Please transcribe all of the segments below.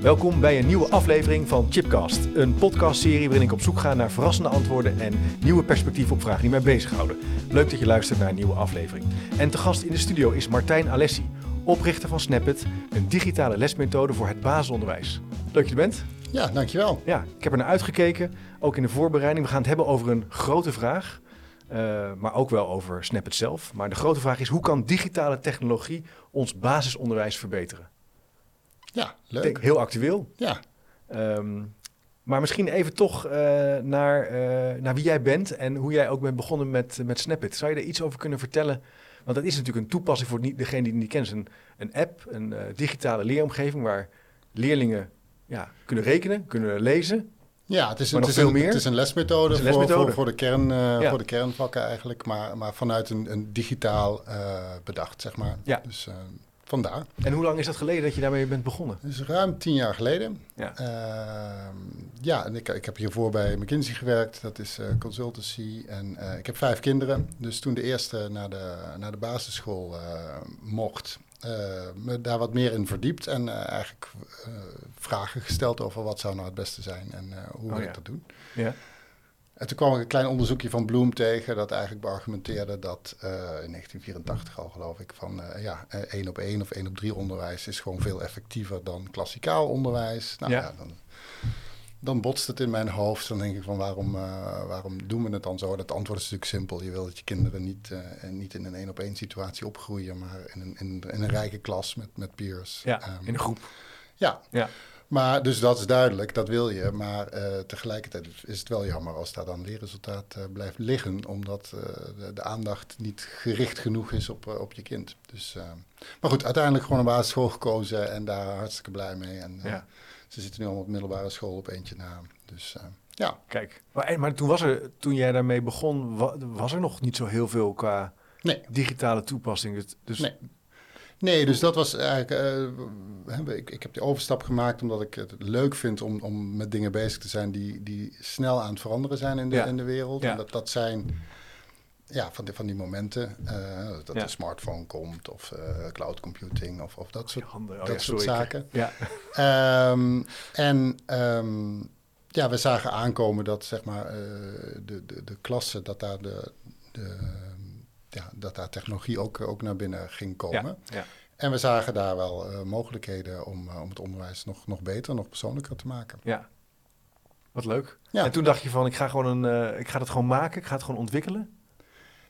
Welkom bij een nieuwe aflevering van Chipcast, een podcastserie waarin ik op zoek ga naar verrassende antwoorden en nieuwe perspectieven op vragen die mij bezighouden. Leuk dat je luistert naar een nieuwe aflevering. En te gast in de studio is Martijn Alessi, oprichter van Snapit, een digitale lesmethode voor het basisonderwijs. Leuk dat je er bent. Ja, dankjewel. Ja, ik heb er naar uitgekeken, ook in de voorbereiding. We gaan het hebben over een grote vraag, uh, maar ook wel over Snapit zelf. Maar de grote vraag is, hoe kan digitale technologie ons basisonderwijs verbeteren? Ja, leuk. Denk, heel actueel. Ja. Um, maar misschien even toch uh, naar, uh, naar wie jij bent en hoe jij ook bent begonnen met, met Snapit. Zou je er iets over kunnen vertellen? Want dat is natuurlijk een toepassing voor niet, degene die het niet kent. Een, een app, een uh, digitale leeromgeving waar leerlingen ja, kunnen rekenen, kunnen lezen. Ja, het is, een, het, is een, het is een lesmethode, is een lesmethode. Voor, voor, voor, de kern, ja. voor de kernvakken eigenlijk, maar, maar vanuit een, een digitaal bedacht, zeg maar. Ja. Dus, Vandaar. En hoe lang is dat geleden dat je daarmee bent begonnen? Dat is ruim tien jaar geleden. Ja, uh, ja en ik, ik heb hiervoor bij McKinsey gewerkt. Dat is uh, consultancy. En uh, ik heb vijf kinderen. Dus toen de eerste naar de, naar de basisschool mocht, me daar wat meer in verdiept. En eigenlijk vragen gesteld over wat zou nou het beste zijn en hoe oh, wil ja. ik dat doen. Ja. En toen kwam ik een klein onderzoekje van Bloom tegen dat eigenlijk beargumenteerde dat uh, in 1984 al geloof ik van uh, ja, één op één of één op drie onderwijs is gewoon veel effectiever dan klassikaal onderwijs. Nou Ja. ja, dan, dan botst het in mijn hoofd. Dan denk ik van waarom, uh, waarom doen we het dan zo? Dat antwoord is natuurlijk simpel. Je wil dat je kinderen niet, niet in een één op één situatie opgroeien, maar in een, in, in een rijke klas met, met peers. Ja, Um, in een groep. ja, Ja. Maar dus dat is duidelijk, dat wil je. Maar uh, tegelijkertijd is het wel jammer als daar dan leerresultaat uh, blijft liggen, omdat uh, de, de, aandacht niet gericht genoeg is op, op je kind. Dus, maar goed, uiteindelijk gewoon een basisschool gekozen en daar hartstikke blij mee. En Ja. ze zitten nu allemaal op middelbare school op eentje na. Dus ja. Kijk, maar, maar toen, was er, toen jij daarmee begon, wa- was er nog niet zo heel veel qua Nee, digitale toepassing. Dus nee. Nee, dus dat was eigenlijk. eh, ik, ik heb die overstap gemaakt omdat ik het leuk vind om, om met dingen bezig te zijn die, die snel aan het veranderen zijn in de, Ja. in de wereld. Ja. En dat, dat zijn ja, van, die, van die momenten eh, dat Ja. de smartphone komt of eh, cloud computing of, of dat soort, handen, oh dat soort zaken. Ja, Ehm, en ehm, ja, we zagen aankomen dat zeg maar de, de, de klassen, dat daar de, de ja, dat daar technologie ook, ook naar binnen ging komen. ja, ja. En we zagen daar wel uh, mogelijkheden om, uh, om het onderwijs nog, nog beter, nog persoonlijker te maken. ja. Wat leuk. Ja. En toen dacht je van, ik ga, gewoon een, uh, ik ga het gewoon maken, ik ga het gewoon ontwikkelen.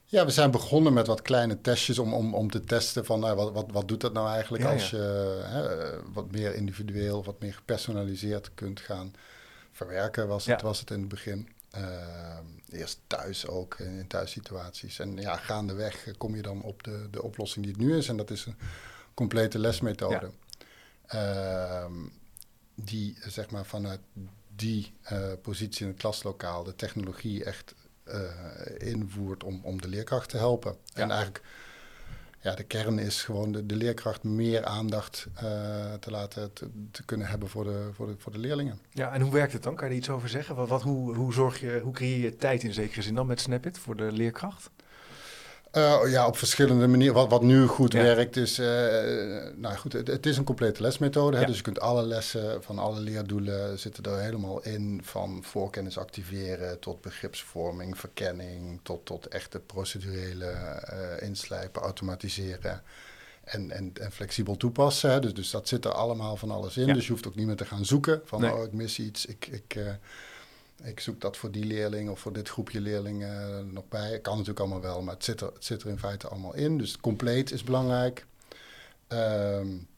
Ja, we zijn begonnen met wat kleine testjes om, om, om te testen van uh, wat, wat, wat doet dat nou eigenlijk Ja, als je hè, wat meer individueel, wat meer gepersonaliseerd kunt gaan verwerken, was, het, was het in het begin. Eerst thuis ook, in, in thuissituaties. En ja, gaandeweg kom je dan op de, de oplossing die het nu is. En dat is een complete lesmethode. Uh, die zeg maar vanuit die uh, positie in het klaslokaal de technologie echt uh, invoert om, om de leerkracht te helpen. Ja. En eigenlijk, ja, de kern is gewoon de, de leerkracht meer aandacht uh, te laten te, te, kunnen hebben voor de, voor, de, voor de leerlingen. Ja, en hoe werkt het dan? Kan je er iets over zeggen? Wat, wat, hoe, hoe, zorg je, hoe creëer je tijd in zekere zin dan met Snapit voor de leerkracht? Uh, ja, op verschillende manieren. Wat, wat nu goed Ja. werkt is, uh, nou goed, het, het, is een complete lesmethode. Hè? Ja. Dus je kunt alle lessen van alle leerdoelen zitten er helemaal in. Van voorkennis activeren tot begripsvorming, verkenning, tot, tot echte procedurele uh, inslijpen, automatiseren. En, en, en flexibel toepassen. Hè? Dus, dus dat zit er allemaal van alles in. Ja. Dus je hoeft ook niet meer te gaan zoeken. Van, Nee. oh, ik mis iets. Ik, ik, ik zoek dat voor die leerling of voor dit groepje leerlingen nog bij. Kan natuurlijk allemaal wel, maar het zit er, het zit er in feite allemaal in. Dus compleet is belangrijk. Um,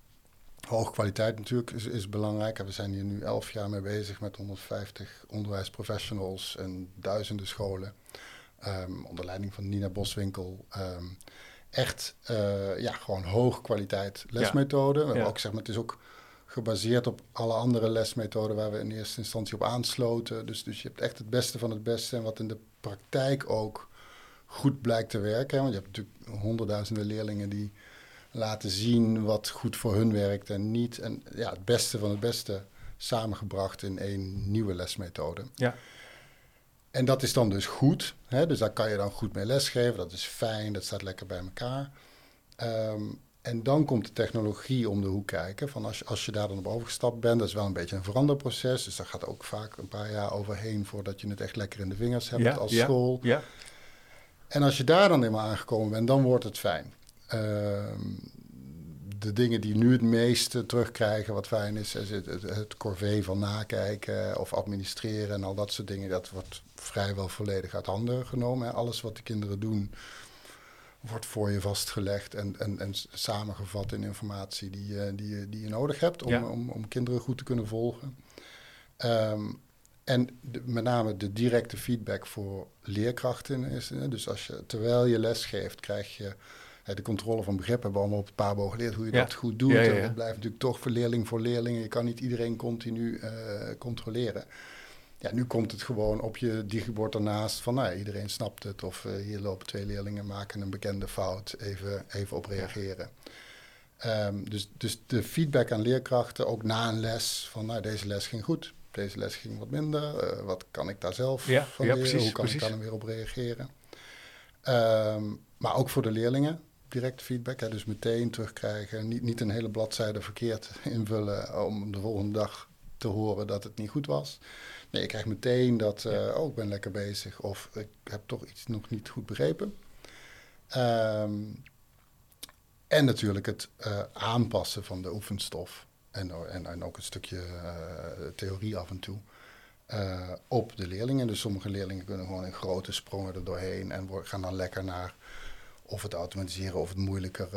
hoge kwaliteit natuurlijk is, is belangrijk. En we zijn hier nu elf jaar mee bezig met 150 onderwijsprofessionals en duizenden scholen. Um, onder leiding van Nina Boswinkel. Um, echt uh, ja, gewoon hoge kwaliteit lesmethode. We Ja. hebben ook zeg maar, het is ook gebaseerd op alle andere lesmethoden waar we in eerste instantie op aansloten. Dus, dus je hebt echt het beste van het beste en wat in de praktijk ook goed blijkt te werken. Want je hebt natuurlijk honderdduizenden leerlingen die laten zien wat goed voor hun werkt en niet. En ja, het beste van het beste samengebracht in één nieuwe lesmethode. Ja. En dat is dan dus goed. Hè? Dus daar kan je dan goed mee lesgeven. Dat is fijn, dat staat lekker bij elkaar. Ehm, en dan komt de technologie om de hoek kijken. Van als, je, als je daar dan op overgestapt bent, dat is wel een beetje een veranderproces. Dus daar gaat ook vaak een paar jaar overheen voordat je het echt lekker in de vingers hebt als school. Ja. En als je daar dan eenmaal aangekomen bent, dan wordt het fijn. Ehm, de dingen die nu het meeste terugkrijgen, wat fijn is, is het, het, het corvée van nakijken of administreren en al dat soort dingen. Dat wordt vrijwel volledig uit handen genomen. Hè. Alles wat de kinderen doen, wordt voor je vastgelegd en, en, en samengevat in informatie die, je, die, je, die je nodig hebt om, om, om kinderen goed te kunnen volgen. Ehm, en met name de directe feedback voor leerkrachten is. Dus als je, terwijl je les geeft, krijg je de controle van begrip hebben we allemaal op het PABO geleerd hoe je dat goed doet. Ja, ja, het blijft natuurlijk toch voor leerling voor leerlingen. Je kan niet iedereen continu uh, controleren. Ja, nu komt het gewoon op je digibord ernaast van nou, iedereen snapt het. Of uh, hier lopen twee leerlingen, maken een bekende fout, even, even op reageren. Um, dus, dus de feedback aan leerkrachten, ook na een les, van nou, deze les ging goed, deze les ging wat minder. Uh, wat kan ik daar zelf ja, van ja, leren? Precies, Hoe kan precies. ik daar dan weer op reageren? Um, maar ook voor de leerlingen, direct feedback. Hè, dus meteen terugkrijgen. Niet, niet een hele bladzijde verkeerd invullen om de volgende dag te horen dat het niet goed was. Nee, ik krijg meteen dat, uh, ja. oh, ik ben lekker bezig. Of ik heb toch iets nog niet goed begrepen. Um, en natuurlijk het uh, aanpassen van de oefenstof. En, en, en ook een stukje uh, theorie af en toe. Op de leerlingen. Dus sommige leerlingen kunnen gewoon in grote sprongen er doorheen en gaan dan lekker naar of het automatiseren of het moeilijker,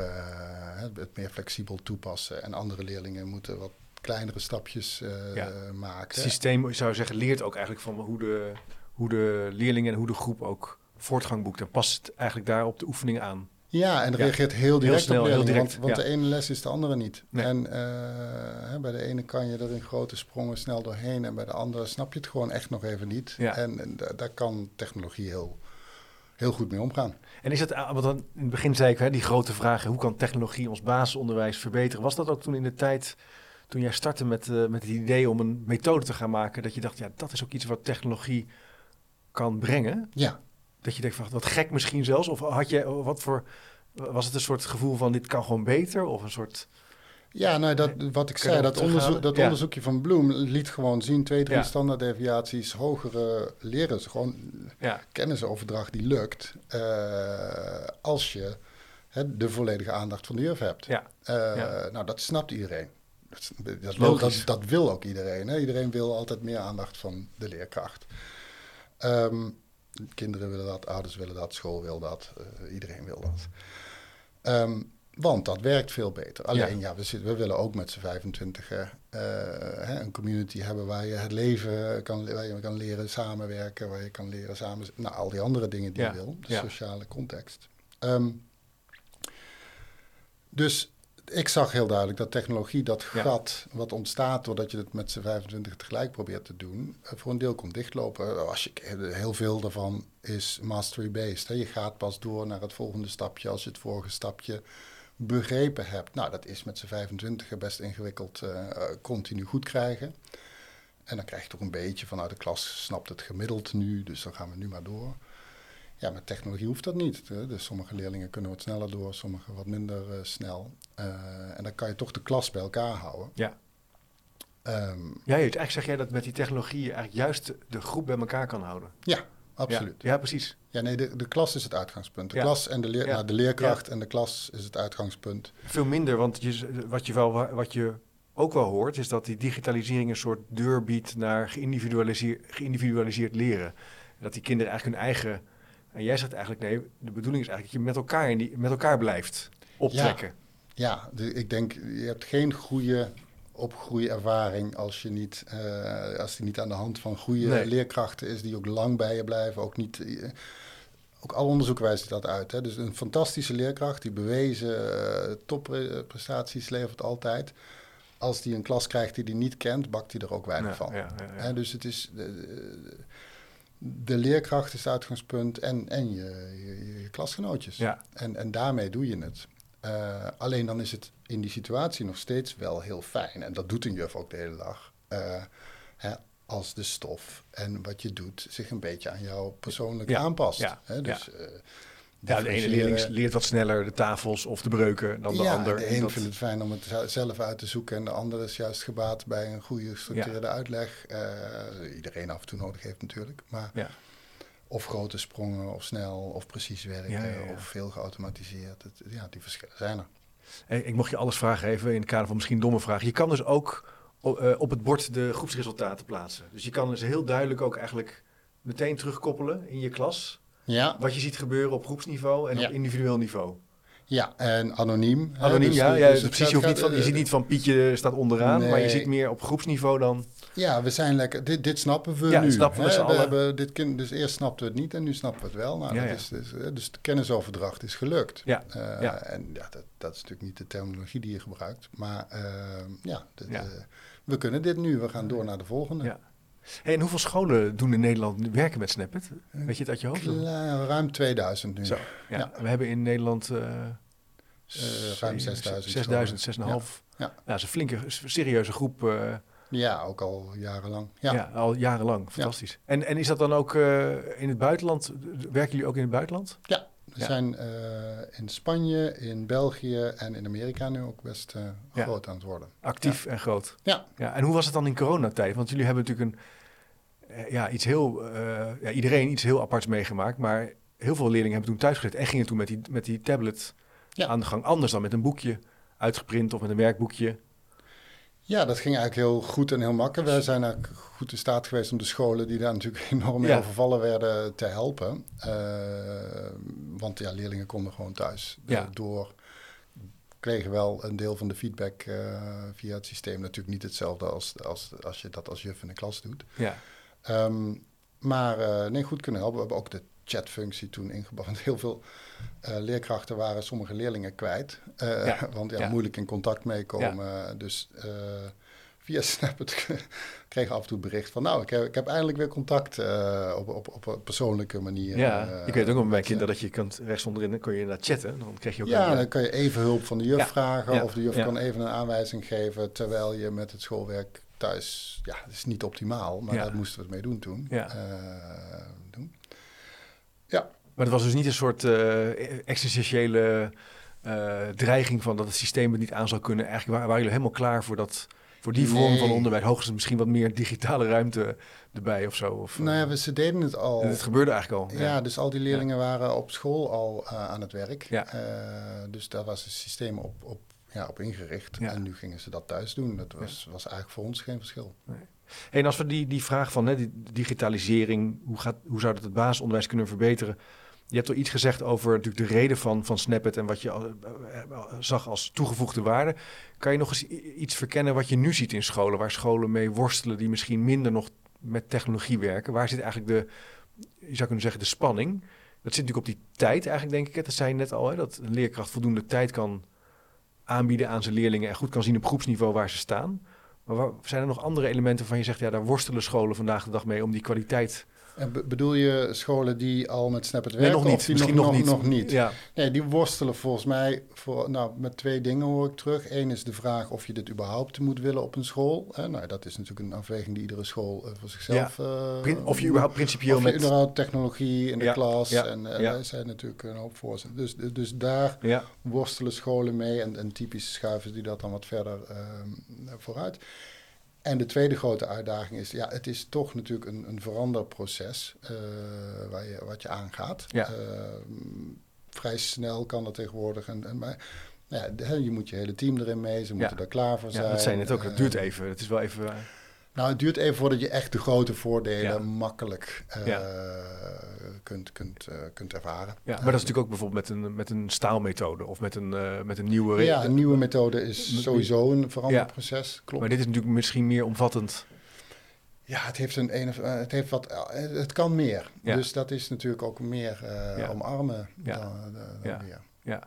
het meer flexibel toepassen. En andere leerlingen moeten wat kleinere stapjes uh, ja. maken. Het systeem, zou zeggen, leert ook eigenlijk van hoe de, hoe de leerlingen en hoe de groep ook voortgang boekt. En past eigenlijk daar op de oefening aan. Ja, en reageert ja. heel direct heel snel, op leerlingen, direct, want, want ja. de ene les is de andere niet. Nee. En uh, bij de ene kan je er in grote sprongen snel doorheen en bij de andere snap je het gewoon echt nog even niet. Ja. En, en daar kan technologie heel, heel goed mee omgaan. En is het, want dan in het begin zei ik, hè, die grote vraag, hoe kan technologie ons basisonderwijs verbeteren? Was dat ook toen in de tijd, toen jij startte met, uh, met het idee om een methode te gaan maken, dat je dacht, ja, dat is ook iets wat technologie kan brengen? Ja. Dat je denkt, van, wat gek misschien zelfs, of had je, wat voor, was het een soort gevoel van, dit kan gewoon beter, of een soort... Ja, nou, dat, wat ik zei, dat, onderzoek, dat ja. onderzoekje van Bloem liet gewoon zien... twee, drie ja. standaarddeviaties, hogere leren gewoon ja. kennisoverdracht die lukt... Uh, als je hè, de volledige aandacht van de juf hebt. Ja. Uh, nou, dat snapt iedereen. Dat, dat, wil, dat, dat wil ook iedereen. Hè? Iedereen wil altijd meer aandacht van de leerkracht. Um, kinderen willen dat, ouders willen dat, school wil dat, uh, iedereen wil dat. Um, want dat werkt veel beter. Alleen, ja, ja we, zitten, we, willen ook met z'n 25 uh, hè, een community hebben waar je het leven kan, waar je kan leren samenwerken, waar je kan leren samen... Nou, al die andere dingen die ja. je wil, de ja. sociale context. Um, dus ik zag heel duidelijk dat technologie, dat gat wat ontstaat doordat je het met z'n 25 tegelijk probeert te doen, uh, voor een deel kon dichtlopen. Als je, heel veel daarvan is mastery-based. Je gaat pas door naar het volgende stapje als je het vorige stapje begrepen hebt. Nou, dat is met z'n 25 best ingewikkeld uh, continu goed krijgen. En dan krijg je toch een beetje vanuit de klas, snapt het gemiddeld nu, dus dan gaan we nu maar door. Ja, met technologie hoeft dat niet. Dus sommige leerlingen kunnen wat sneller door, sommige wat minder uh, snel. Uh, en dan kan je toch de klas bij elkaar houden. Ja. Um, ja, eigenlijk zeg jij dat met die technologie je eigenlijk juist de groep bij elkaar kan houden. Ja, absoluut. Ja, ja precies. Ja, nee, de, de klas is het uitgangspunt. De ja. klas en de, leer, ja. nou, de leerkracht en de klas is het uitgangspunt. Veel minder, want je, wat, je wel, wat je ook wel hoort, is dat die digitalisering een soort deur biedt naar geïndividualiseerd leren. Dat die kinderen eigenlijk hun eigen en jij zegt eigenlijk, nee, de bedoeling is eigenlijk dat je met elkaar, in die, met elkaar blijft optrekken. Ja, ja ik denk, je hebt geen goede opgroeiervaring als, je niet, uh, als die niet aan de hand van goede nee. leerkrachten is, die ook lang bij je blijven. Ook, niet, uh, ook al onderzoek wijst dat uit. Hè. Dus een fantastische leerkracht die bewezen uh, topprestaties levert altijd. als die een klas krijgt die hij niet kent, bakt hij er ook weinig Ja, van. ja, ja, ja. Hè, dus het is de leerkracht is het uitgangspunt en, en je, je, je klasgenootjes. Ja. En, en daarmee doe je het. Eh, alleen dan is het in die situatie nog steeds wel heel fijn. En dat doet een juf ook de hele dag. Eh, hè, als de stof en wat je doet zich een beetje aan jou persoonlijk Ja, aanpast. ja, Hè, dus, eh, Ja, de ene leerling leert wat sneller de tafels of de breuken dan de ja, ander. de En een dat- vindt het fijn om het ze- zelf uit te zoeken en de ander is juist gebaat bij een goede gestructureerde uitleg. Eh, iedereen af en toe nodig heeft natuurlijk. Maar Ja. of grote sprongen, of snel, of precies werken, of veel geautomatiseerd. Het, ja, die verschillen zijn er. Hey, ik mocht je alles vragen even in het kader van misschien domme vragen. Je kan dus ook eh, op het bord de groepsresultaten plaatsen. Dus je kan dus heel duidelijk ook eigenlijk meteen terugkoppelen in je klas. Ja, Wat je ziet gebeuren op groepsniveau en Ja. op individueel niveau. ja en anoniem. Anoniem, dus- ja. dus ja precies, je, hoeft niet van, je ziet niet van Pietje staat onderaan, maar je ziet meer op groepsniveau dan... Ja, we zijn lekker. Dit, dit snappen we Ja, nu. snappen we hè. hebben dit kind, dus eerst snapten we het niet en nu snappen we het wel. Nou, Ja, dat ja. Is, dus, eh, dus de kennisoverdracht is gelukt. Ja, Eh, ja. En ja, dat, dat is natuurlijk niet de terminologie die je gebruikt. Maar eh, ja, de- we kunnen dit nu. We gaan door naar de volgende. Hey, en hoeveel scholen doen in Nederland werken met Snapit? Weet je het uit je hoofd? Ruim 2000 nu. Zo, ja. Ja. We hebben in Nederland eh, Eh, ruim 6000. 6000, scholen. 6,5. Ja. Ja, dat is een flinke, serieuze groep. eh, Ja, ook al jarenlang. ja. Ja. al jarenlang. Fantastisch. En, en is dat dan ook in het buitenland? Werken jullie ook in het buitenland? Ja, we Ja. zijn in Spanje, in België en in Amerika nu ook best Ja. groot aan het worden. Actief en groot. Ja. ja. En hoe was het dan in coronatijd? Want jullie hebben natuurlijk een, ja, iets heel, eh, ja, iedereen iets heel aparts meegemaakt. Maar heel veel leerlingen hebben toen thuis gezeten en gingen toen met die, met die tablet Ja. aan de gang. Anders dan met een boekje uitgeprint of met een werkboekje. Ja, dat ging eigenlijk heel goed en heel makkelijk. Wij zijn eigenlijk goed in staat geweest om de scholen die daar natuurlijk enorm mee Ja. overvallen werden te helpen. Eh, want ja, leerlingen konden gewoon thuis Ja. eh, door. Kregen wel een deel van de feedback eh, via het systeem. Natuurlijk niet hetzelfde als, als, als je dat als juf in de klas doet. Ja, Ehm, maar eh, nee, goed kunnen helpen. We hebben ook de chatfunctie toen ingebouwd. Want heel veel eh, leerkrachten waren sommige leerlingen kwijt. Eh, Ja, Want ja, ja. moeilijk in contact meekomen. Dus via Snap het kreeg af en toe bericht van... nou, ik heb, ik heb eindelijk weer contact op, op, op een persoonlijke manier. ja. ik weet ook nog bij mijn kinderen dat je kunt rechts onderin, dan kon je inderdaad chatten. Dan kreeg je ook Ja, een, dan kan je even hulp van de juf vragen... of de juf kan even een aanwijzing geven... terwijl je met het schoolwerk thuis... ja, het is niet optimaal, maar Ja. daar moesten we het mee doen toen. Ja. Eh, doen. Ja, Maar het was dus niet een soort eh, existentiële eh, dreiging van dat het systeem het niet aan zou kunnen. Eigenlijk wa- waren jullie helemaal klaar voor, dat, voor die vorm van onderwijs. Hoogstens misschien wat meer digitale ruimte erbij of zo. Of, nou ja, we, ze deden het al... het gebeurde eigenlijk al. Ja, dus al die leerlingen waren op school al aan het werk. Ja. Dus daar was het systeem op, op, ja, op ingericht. Ja. En nu gingen ze dat thuis doen. Dat was, was eigenlijk voor ons geen verschil. Hey, en als we die, die vraag van hè, die digitalisering, hoe, gaat, hoe zou dat het basisonderwijs kunnen verbeteren? Je hebt al iets gezegd over natuurlijk de reden van, van Snapit en wat je al, eh, eh, zag als toegevoegde waarde. Kan je nog eens iets verkennen wat je nu ziet in scholen, waar scholen mee worstelen die misschien minder nog met technologie werken? Waar zit eigenlijk de, je zou kunnen zeggen, de spanning? Dat zit natuurlijk op die tijd eigenlijk, denk ik. Dat zei je net al, hè, dat een leerkracht voldoende tijd kan aanbieden aan zijn leerlingen en goed kan zien op groepsniveau waar ze staan. Maar zijn er nog andere elementen waarvan je zegt, ja, daar worstelen scholen vandaag de dag mee om die kwaliteit... En be- bedoel je scholen die al met Snap het Nee, werken? nog niet. Of die Misschien nog, nog, niet. Nog niet. Ja, Nee, die worstelen volgens mij voor, nou, met twee dingen hoor ik terug. Eén is de vraag of je dit überhaupt moet willen op een school. Nou, dat is natuurlijk een afweging die iedere school eh, voor zichzelf... eh, Prin- of je überhaupt principieel of je met... überhaupt technologie in de Ja, klas. ja, en eh, ja. daar zijn natuurlijk een hoop voor. Dus, dus daar Ja, worstelen scholen mee. En, en typisch schuiven die dat dan wat verder ehm, vooruit. En de tweede grote uitdaging is, ja, het is toch natuurlijk een, een veranderproces eh, waar je, wat je aangaat. Ja. Ehm, vrij snel kan dat tegenwoordig. En, en, maar ja, de- hè, je moet je hele team erin mee, ze moeten daar klaar voor ja zijn. dat zei je net ook. Het duurt Eh, even. Het is wel even... nou, het duurt even voordat je echt de grote voordelen Ja. makkelijk eh, Ja. kunt, kunt, eh, kunt ervaren. ja, maar dat is natuurlijk ook bijvoorbeeld met een, met een staalmethode of met een, eh, met een nieuwe... Ja, een nieuwe methode is sowieso een veranderproces. Klopt. Maar dit is natuurlijk misschien meer omvattend. Ja, het heeft een, eh, het heeft wat, het kan meer. Ja. Dus dat is natuurlijk ook meer Ja. omarmen Ja. dan, dan Ja. Ja.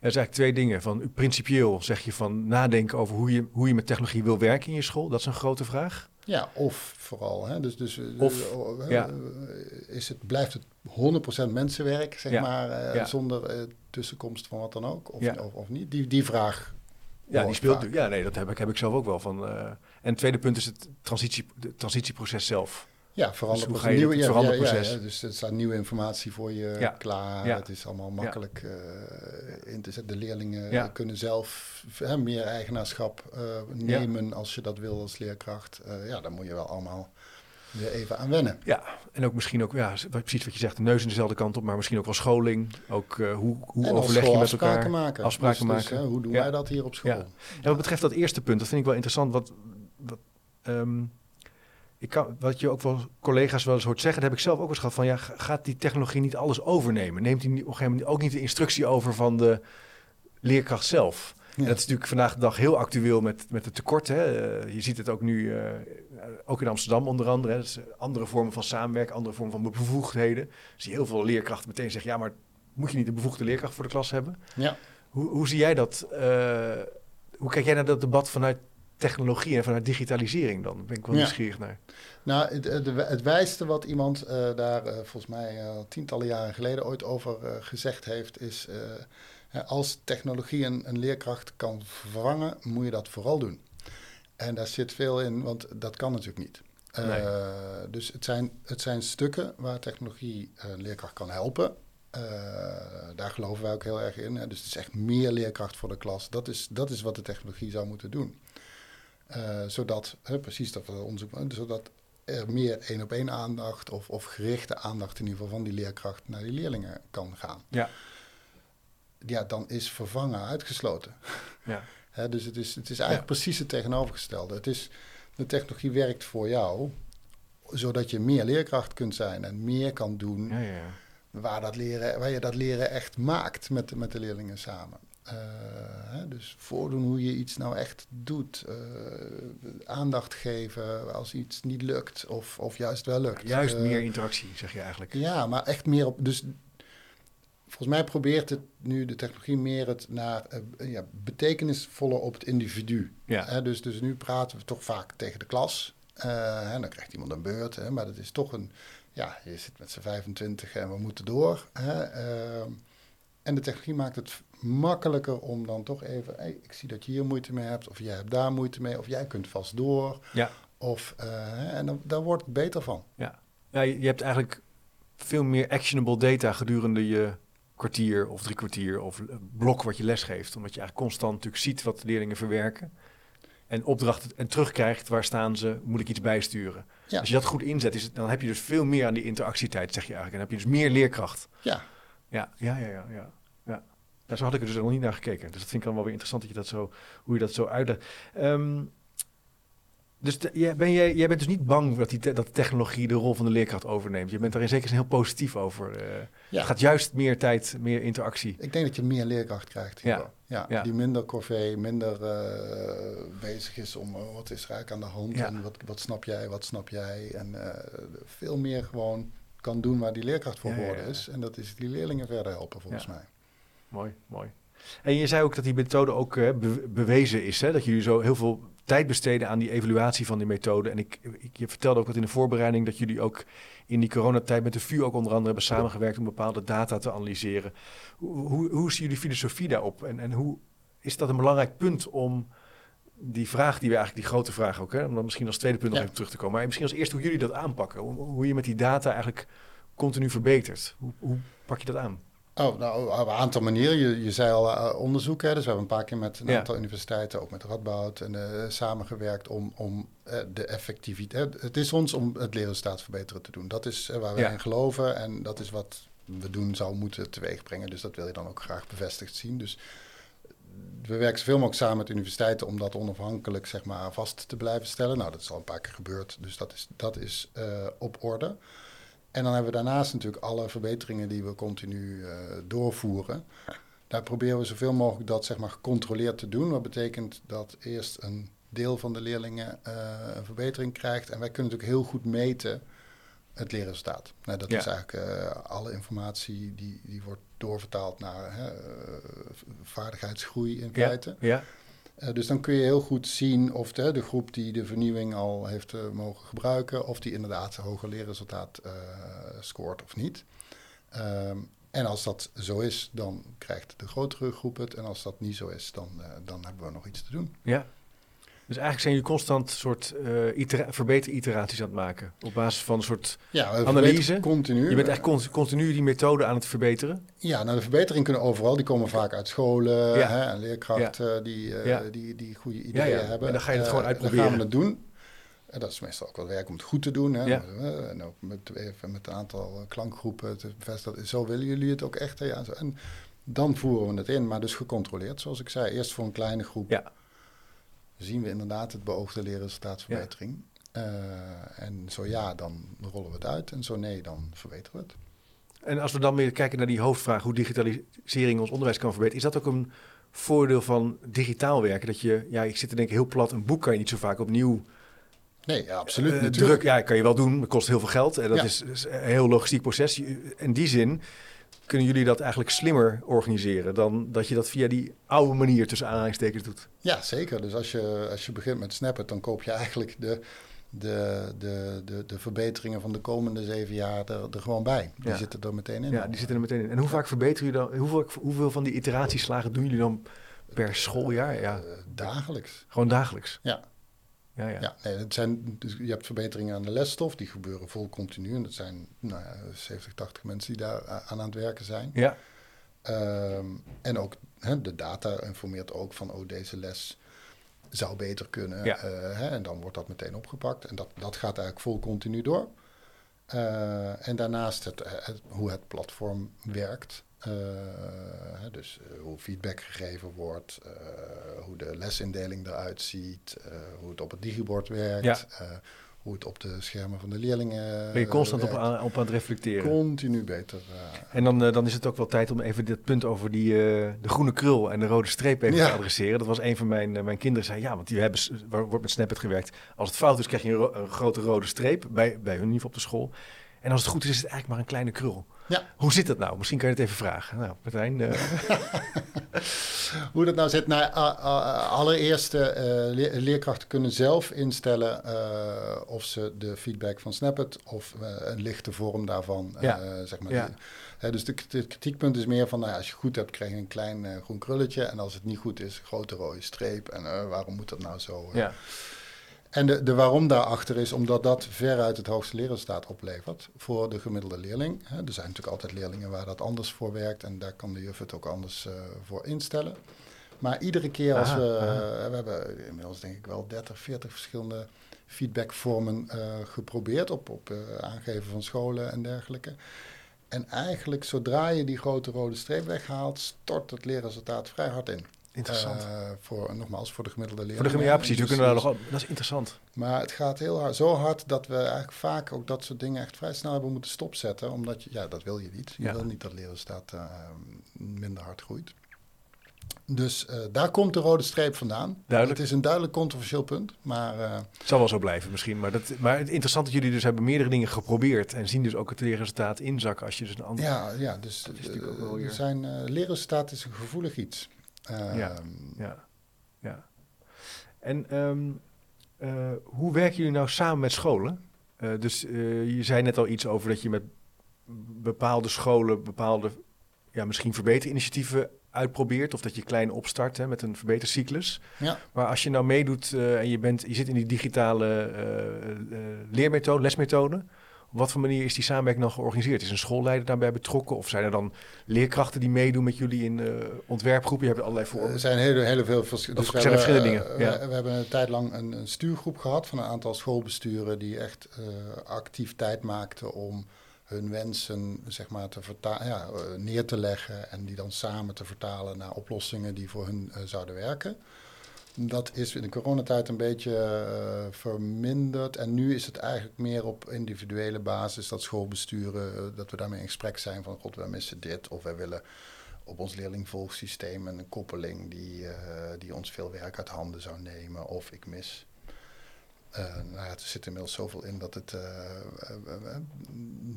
Er zijn eigenlijk twee dingen. Van, principieel zeg je van nadenken over hoe je, hoe je met technologie wil werken in je school. Dat is een grote vraag. Ja, of vooral. Hè? Dus, dus Of, uh, ja. is het, blijft het 100% mensenwerk, zeg Ja, maar, uh, zonder uh, tussenkomst van wat dan ook? Of, of, of niet? Die, die vraag. Ja, die speelt. vaak. Ja, nee, dat heb ik, heb ik zelf ook wel. Van, eh, en het tweede punt is het transitie, de transitieproces zelf. Ja, verander Dus ga je nieuwe, het ja, ja, dus er staat nieuwe informatie voor je klaar. Het is allemaal makkelijk eh, in te zetten. De leerlingen kunnen zelf hè, meer eigenaarschap eh, nemen als je dat wil als leerkracht. Eh, ja, daar moet je wel allemaal weer even aan wennen. Ja, en ook misschien ook, ja, precies wat je zegt, de neus in dezelfde kant op, maar misschien ook wel scholing. Ook hoe, hoe op overleg je met elkaar? afspraken maken. Afspraken Dus- dus, maken. hè, hoe doen wij dat hier op school? Ja. En wat betreft dat eerste punt, dat vind ik wel interessant. Wat, wat, ehm, ik kan, wat je ook wel collega's wel eens hoort zeggen, dat heb ik zelf ook eens gehad van ja, ga- gaat die technologie niet alles overnemen? Neemt die op een gegeven moment ook niet de instructie over van de leerkracht zelf? Ja. En dat is natuurlijk vandaag de dag heel actueel met, met het tekort. Hè. Eh, je ziet het ook nu, eh, ook in Amsterdam onder andere. Hè. Dus andere vormen van samenwerken, andere vormen van bevoegdheden. Zie je heel veel leerkrachten meteen zeggen, ja, maar moet je niet een bevoegde leerkracht voor de klas hebben? Ja. Hoe, hoe zie jij dat? eh, hoe kijk jij naar dat debat vanuit technologie en vanuit digitalisering dan? Daar ben ik wel Ja. nieuwsgierig naar. Nou, het, het, wijste wat iemand eh, daar eh, volgens mij eh, tientallen jaren geleden ooit over gezegd heeft, is als technologie een, een leerkracht kan vervangen, moet je dat vooral doen. En daar zit veel in, want dat kan natuurlijk niet. Nee. Dus het zijn, het zijn stukken waar technologie een leerkracht kan helpen. Daar geloven wij ook heel erg in. Hè. Dus het is echt meer leerkracht voor de klas. Dat is, dat is wat de technologie zou moeten doen. Eh, zodat, hè, precies dat we onderzoek zodat er meer één op één aandacht of, of gerichte aandacht in ieder geval van die leerkracht naar die leerlingen kan gaan. Ja. Ja, dan is vervangen uitgesloten. Ja. Hè, dus het is, het is eigenlijk Ja. precies het tegenovergestelde. Het is, de technologie werkt voor jou, zodat je meer leerkracht kunt zijn en meer kan doen Ja, ja, waar, dat leren, waar je dat leren echt maakt met, met de leerlingen samen. Eh, hè, dus voordoen hoe je iets nou echt doet. eh, aandacht geven als iets niet lukt of, of juist wel lukt. Juist Eh, meer interactie, zeg je eigenlijk. Ja, maar echt meer op. Dus volgens mij probeert het nu de technologie meer het naar ja, betekenisvoller op het individu. Ja. Hè, dus, dus nu praten we toch vaak tegen de klas. Hè, dan krijgt iemand een beurt, hè, maar dat is toch een. Ja, je zit met z'n 25 en we moeten door. Hè, ehm, en de technologie maakt het makkelijker om dan toch even. Hey, ik zie dat je hier moeite mee hebt, of jij hebt daar moeite mee, of jij kunt vast door. Ja. Of, eh, en dan, daar wordt het beter van. Ja, je, je hebt eigenlijk veel meer actionable data gedurende je kwartier of drie kwartier of eh, blok wat je lesgeeft. Omdat je eigenlijk constant natuurlijk ziet wat de leerlingen verwerken. En opdrachten en terugkrijgt, waar staan ze, moet ik iets bijsturen. Ja. Als je dat goed inzet, is het, dan heb je dus veel meer aan die interactietijd, zeg je eigenlijk. En dan heb je dus meer leerkracht. Ja, Ja, ja, ja, ja. ja. Nou, zo had ik er dus nog niet naar gekeken. Dus dat vind ik dan wel weer interessant dat je dat zo, hoe je dat zo uitlegt. Ehm, dus jij, ben jij, jij bent dus niet bang dat, die te- dat technologie de rol van de leerkracht overneemt. Je bent daar in zekere zin heel positief over. eh. Ja. Het gaat juist meer tijd, meer interactie. Ik denk dat je meer leerkracht krijgt. Ja. Ja, Ja. Die minder corvée, minder eh, bezig is om oh, wat is er eigenlijk aan de hand Ja. en wat, wat snap jij, wat snap jij. En eh, veel meer gewoon kan doen waar die leerkracht voor Ja, ja, geworden ja. is. En dat is die leerlingen verder helpen volgens Ja. mij. Mooi, mooi. En je zei ook dat die methode ook eh, be- bewezen is. Hè? Dat jullie zo heel veel tijd besteden aan die evaluatie van die methode. En ik, ik, je vertelde ook wat in de voorbereiding dat jullie ook in die coronatijd met de VU ook onder andere hebben samengewerkt om bepaalde data te analyseren. Hoe, hoe, hoe is jullie filosofie daarop? En, en hoe is dat een belangrijk punt om die vraag die we eigenlijk, die grote vraag ook, hè, om dan misschien als tweede punt nog Ja. even terug te komen. Maar misschien als eerste hoe jullie dat aanpakken. Hoe, hoe je met die data eigenlijk continu verbetert. Hoe, hoe pak je dat aan? Oh, nou, op een aantal manieren. Je, je zei al eh, onderzoek, hè, dus we hebben een paar keer met een Ja. aantal universiteiten, ook met Radboud, en, eh, samengewerkt om, om eh, de effectiviteit. Het is ons om het leerresultaat verbeteren te doen. Dat is waar we Ja. in geloven en dat is wat we doen zou moeten teweegbrengen. Dus dat wil je dan ook graag bevestigd zien. Dus we werken zoveel mogelijk samen met universiteiten om dat onafhankelijk zeg maar, vast te blijven stellen. Nou, dat is al een paar keer gebeurd, dus dat is, dat is op orde. En dan hebben we daarnaast natuurlijk alle verbeteringen die we continu eh, doorvoeren. Daar proberen we zoveel mogelijk dat zeg maar, gecontroleerd te doen. Wat betekent dat eerst een deel van de leerlingen eh, een verbetering krijgt. En wij kunnen natuurlijk heel goed meten het leerresultaat. Nou, dat Ja. is eigenlijk eh, alle informatie die, die wordt doorvertaald naar hè, vaardigheidsgroei in Ja, feite. ja, Eh, dus dan kun je heel goed zien of de, de groep die de vernieuwing al heeft eh, mogen gebruiken, of die inderdaad een hoger leerresultaat eh, scoort of niet. Ehm, en als dat zo is, dan krijgt de grotere groep het. En als dat niet zo is, dan, dan hebben we nog iets te doen. ja. Dus eigenlijk zijn jullie constant soort eh itera- verbeter-iteraties aan het maken. Op basis van een soort... Ja, Analyse. Continu. Je bent echt cont- continu die methode aan het verbeteren. Ja, nou de verbeteringen kunnen overal. Die komen vaak uit scholen Ja. hè, en leerkrachten die, eh, die, die goede ideeën ja. hebben. En dan ga je het Eh, gewoon uitproberen. Dan gaan we het doen. En dat is meestal ook wel werk om het goed te doen. Hè. Ja. En ook met, even met een aantal klankgroepen te bevestigen. Zo willen jullie het ook echt. Hè? Ja. En dan voeren we het in, maar dus gecontroleerd. Zoals ik zei, eerst voor een kleine groep. Ja. Zien we inderdaad het beoogde leerresultaatsverbetering. Eh, en zo ja, dan rollen we het uit. En zo nee, dan verbeteren we het. En als we dan weer kijken naar die hoofdvraag... hoe digitalisering ons onderwijs kan verbeteren... is dat ook een voordeel van digitaal werken? Dat je... Ja, ik zit te denken, heel plat, een boek kan je niet zo vaak opnieuw Nee, ja, absoluut. Natuurlijk. druk, ja, kan je wel doen. Het kost heel veel geld. En dat Ja. is, is een heel logistiek proces. In die zin kunnen jullie dat eigenlijk slimmer organiseren dan dat je dat via die oude manier tussen aanhalingstekens doet. Ja, zeker. Dus als je, als je begint met Snapit, dan koop je eigenlijk de, de, de, de, de verbeteringen van de komende zeven jaar er, er gewoon bij. Die Ja. zitten er meteen in. Ja, die zitten er meteen in. En hoe vaak verbeteren jullie dan? Hoeveel, hoeveel van die iteratieslagen doen jullie dan per schooljaar? Ja, Eh, dagelijks. gewoon dagelijks. Ja. Ja, ja. Ja, nee, het zijn, dus je hebt verbeteringen aan de lesstof, die gebeuren vol continu. En dat zijn nou ja, 70, 80 mensen die daar aan aan het werken zijn. Ja, Ehm, en ook hè, de data informeert ook van, oh, deze les zou beter kunnen. Ja. Eh, hè, en dan wordt dat meteen opgepakt. En dat, dat gaat eigenlijk vol continu door. Eh, en daarnaast het, het- hoe het platform werkt. Eh, dus eh, hoe feedback gegeven wordt, eh, hoe de lesindeling eruit ziet, hoe het op het digibord werkt, Ja. hoe het op de schermen van de leerlingen ben je constant op, aan, op aan het reflecteren. Continu beter. En dan, dan is het ook wel tijd om even dit punt over die, de groene krul en de rode streep even Ja. te adresseren. Dat was een van mijn, mijn kinderen zei, ja, want die hebben, wordt met Snapchat gewerkt. Als het fout is, krijg je een, ro- een grote rode streep, bij, bij hun in ieder geval op de school. En als het goed is, is het eigenlijk maar een kleine krul. Ja. Hoe zit dat nou? Misschien kan je het even vragen. Nou, Martijn, eh, Hoe dat nou zit? Nou, allereerst, eh, leer- leerkrachten kunnen zelf instellen eh, of ze de feedback van Snapit of eh, een lichte vorm daarvan, Ja. eh, zeg maar. Ja. dus de, de kritiekpunt is meer van, nou als je goed hebt, krijg je een klein eh, groen krulletje. En als het niet goed is, een grote rode streep. En eh, waarom moet dat nou zo? eh? ja. En de, de waarom daarachter is omdat dat veruit het hoogste leerresultaat oplevert voor de gemiddelde leerling. Hè, er zijn natuurlijk altijd leerlingen waar dat anders voor werkt en daar kan de juf het ook anders eh, voor instellen. Maar iedere keer als Aha, we, aha. eh, we hebben inmiddels denk ik wel 30, 40 verschillende feedbackvormen eh, geprobeerd op, op aangeven van scholen en dergelijke. En eigenlijk zodra je die grote rode streep weghaalt, stort het leerresultaat vrij hard in. Interessant. Eh, voor, nogmaals, voor de gemiddelde leerling. Voor de gemiddelde, ja, precies. We Dus- kunnen daar nog, dat is interessant. maar het gaat heel hard, zo hard dat we eigenlijk vaak ook dat soort dingen echt vrij snel hebben moeten stopzetten. Omdat je, ja, dat wil je niet. Je Ja. wil niet dat leerresultaat eh, minder hard groeit. Dus eh, daar komt de rode streep vandaan. Duidelijk. Het is een duidelijk controversieel punt, maar eh, Het zal wel zo blijven misschien. Maar, dat, maar het interessant dat jullie dus hebben meerdere dingen geprobeerd. En zien dus ook het leerresultaat inzakken als je dus een ander... ja, ja, dus Dat is natuurlijk ook wel eh, weer- er zijn, leerresultaat is een gevoelig iets. Ja. Ehm, Ja, ja. En ehm, eh, hoe werken jullie nou samen met scholen? Eh, dus eh, je zei net al iets over dat je met bepaalde scholen bepaalde, ja, misschien verbeterinitiatieven uitprobeert. Of dat je klein opstart hè, met een verbetercyclus. Ja. Maar als je nou meedoet eh, en je, bent, je zit in die digitale eh, eh, leermethode, lesmethode. Wat voor manier is die samenwerking dan georganiseerd? Is een schoolleider daarbij betrokken? Of zijn er dan leerkrachten die meedoen met jullie in eh, ontwerpgroepen? Je hebt allerlei vormen. Er zijn hele veel vers- dus we zijn er hebben, verschillende eh, dingen? Ja. We, we hebben een tijd lang een, een stuurgroep gehad van een aantal schoolbesturen die echt eh, actief tijd maakten om hun wensen zeg maar, te ja, eh, neer te leggen en die dan samen te vertalen naar oplossingen die voor hun eh, zouden werken. Dat is in de coronatijd een beetje eh, verminderd. En nu is het eigenlijk meer op individuele basis dat schoolbesturen, eh, dat we daarmee in gesprek zijn van god, wij missen dit. Of wij willen op ons leerlingvolgsysteem een koppeling die, eh, die ons veel werk uit handen zou nemen. Of ik mis nou ja, er zit inmiddels zoveel in dat het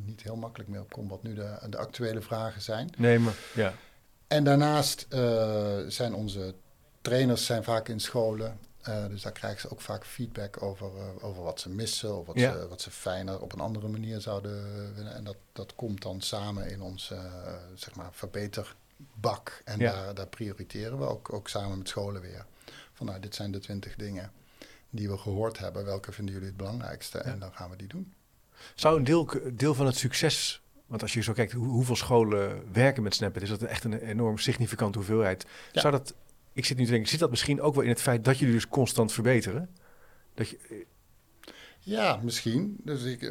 niet heel makkelijk meer opkomt wat nu de, de actuele vragen zijn. Nee, maar ja. En daarnaast zijn onze trainers zijn vaak in scholen. dus daar krijgen ze ook vaak feedback over, over wat ze missen of wat, ze, wat ze fijner op een andere manier zouden willen. En dat, dat komt dan samen in onze zeg maar, verbeterbak. En daar, daar prioriteren we ook, ook samen met scholen weer. Van nou, dit zijn de twintig dingen die we gehoord hebben. Welke vinden jullie het belangrijkste? En dan gaan we die doen. Zou een deel, deel van het succes, want als je zo kijkt hoe, hoeveel scholen werken met Snapchat, is dat echt een enorm significante hoeveelheid. Zou dat, ik zit nu te denken, zit dat misschien ook wel in het feit dat jullie dus constant verbeteren? Dat je, ja, misschien. Dus ik,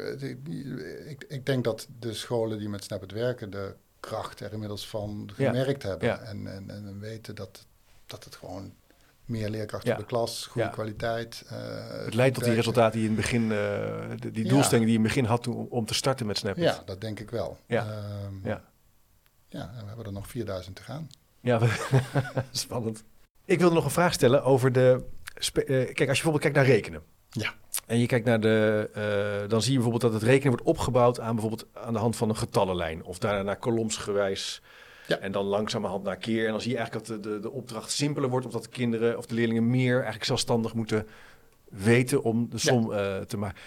ik, ik, denk dat de scholen die met Snapchat werken, de kracht er inmiddels van gemerkt hebben. En, en, en weten dat, dat het gewoon meer leerkrachten ja. de klas, goede kwaliteit. Uh, het leidt tot die resultaten die in het begin, uh, die doelstelling die je in het begin had om te starten met Snapchat. Ja, dat denk ik wel. Ja, um, ja. ja we hebben er nog 4000 te gaan. Ja, spannend. Ik wilde nog een vraag stellen over de. Uh, kijk, als je bijvoorbeeld kijkt naar rekenen. Ja. En je kijkt naar de. dan zie je bijvoorbeeld dat het rekenen wordt opgebouwd aan bijvoorbeeld aan de hand van een getallenlijn. Of daarna kolomsgewijs ja. En dan langzamerhand naar keer. En dan zie je eigenlijk dat de, de, de opdracht simpeler wordt, omdat de kinderen of de leerlingen meer eigenlijk zelfstandig moeten weten om de som uh, te maken.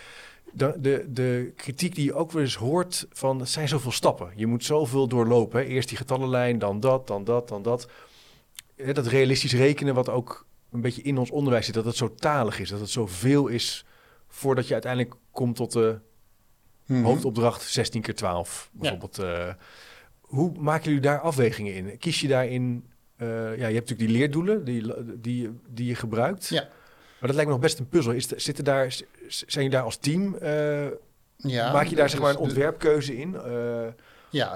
De, de, de, kritiek die je ook wel eens hoort van, het zijn zoveel stappen. Je moet zoveel doorlopen. Hè. Eerst die getallenlijn, dan dat, dan dat, dan dat. Dat realistisch rekenen, wat ook een beetje in ons onderwijs zit, dat het zo talig is, dat het zoveel is voordat je uiteindelijk komt tot de mm hoofdopdracht 16 keer 12. Bijvoorbeeld. Ja. Uh, hoe maken jullie daar afwegingen in? Kies je daarin... Uh, ja, je hebt natuurlijk die leerdoelen die, die, die je gebruikt. Ja. Maar dat lijkt me nog best een puzzel. Is, zitten daar, zijn je daar als team... Uh, ja, maak je daar zeg maar een ontwerpkeuze in? Ja,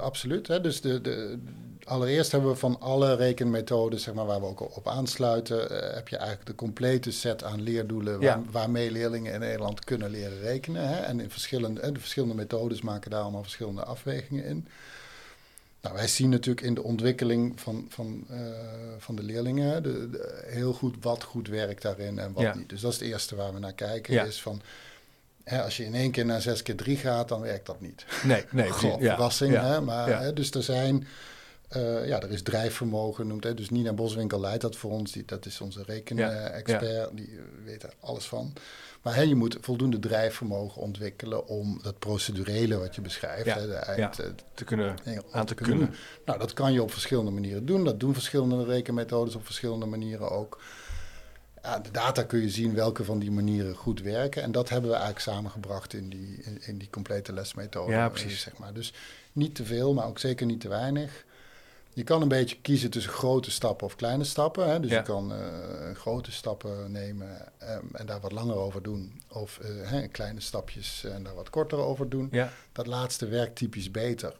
absoluut. Hè. Dus de, de, allereerst hebben we van alle rekenmethoden, zeg maar, waar we ook op aansluiten, heb je eigenlijk de complete set aan leerdoelen waar, waarmee leerlingen in Nederland kunnen leren rekenen. Hè. En in verschillende, de verschillende methodes maken daar allemaal verschillende afwegingen in. Nou, wij zien natuurlijk in de ontwikkeling van, van, uh, van de leerlingen de, heel goed wat goed werkt daarin en wat niet. Dus dat is het eerste waar we naar kijken. Is van, hè, als je in één keer naar zes keer drie gaat, dan werkt dat niet. Nee, nee. Ja. verrassing, hè? Maar, hè, dus er zijn... Uh, ja, er is drijfvermogen genoemd. Hè? Dus Nina Boswinkel leidt dat voor ons. Die, dat is onze rekenexpert. Die weet er alles van. Maar hè, je moet voldoende drijfvermogen ontwikkelen om dat procedurele wat je beschrijft, hè, de eind, eh, te kunnen, aan te kunnen. kunnen. Nou, dat kan je op verschillende manieren doen. Dat doen verschillende rekenmethodes op verschillende manieren ook. De data kun je zien welke van die manieren goed werken. En dat hebben we eigenlijk samengebracht in die, in, in die complete lesmethode. Ja, precies. Zeg maar. Dus niet te veel, maar ook zeker niet te weinig. Je kan een beetje kiezen tussen grote stappen of kleine stappen. Hè? Dus je kan uh, grote stappen nemen um, en daar wat langer over doen. Of uh, hè, kleine stapjes en daar wat korter over doen. Ja. Dat laatste werkt typisch beter.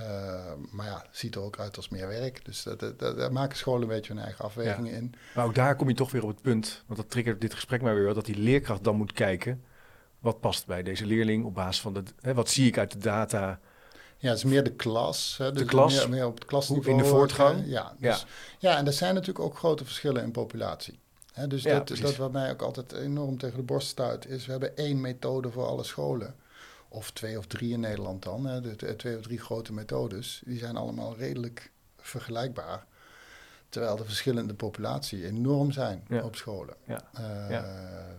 Uh, maar ja, ziet er ook uit als meer werk. Dus daar maken scholen een beetje hun eigen afwegingen in. Maar ook daar kom je toch weer op het punt, want dat triggert dit gesprek maar weer, dat die leerkracht dan moet kijken. Wat past bij deze leerling op basis van de, hè, wat zie ik uit de data? Ja, het is meer de klas. Hè, dus de klas? Meer, meer, op het klasniveau. In de voortgang? ja, dus, ja. ja, en er zijn natuurlijk ook grote verschillen in populatie. Hè, dus ja, dat, dat wat mij ook altijd enorm tegen de borst stuit, is we hebben één methode voor alle scholen. Of twee of drie in Nederland dan. Hè, de, twee of drie grote methodes. Die zijn allemaal redelijk vergelijkbaar. Terwijl de verschillende populatie enorm zijn op scholen. Ja. Uh,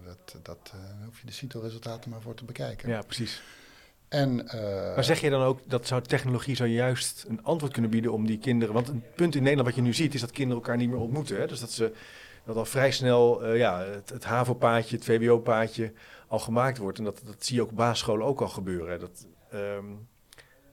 dat, dat uh, hoef je de CITO-resultaten maar voor te bekijken. Ja, precies. En, uh, maar zeg je dan ook dat zou technologie zou juist een antwoord kunnen bieden om die kinderen... Want een punt in Nederland wat je nu ziet is dat kinderen elkaar niet meer ontmoeten. Hè? Dus dat ze dat al vrij snel ja, het, het HAVO-paadje, het VWO-paadje al gemaakt wordt. En dat, dat zie je ook op basisscholen ook al gebeuren. Dat, um,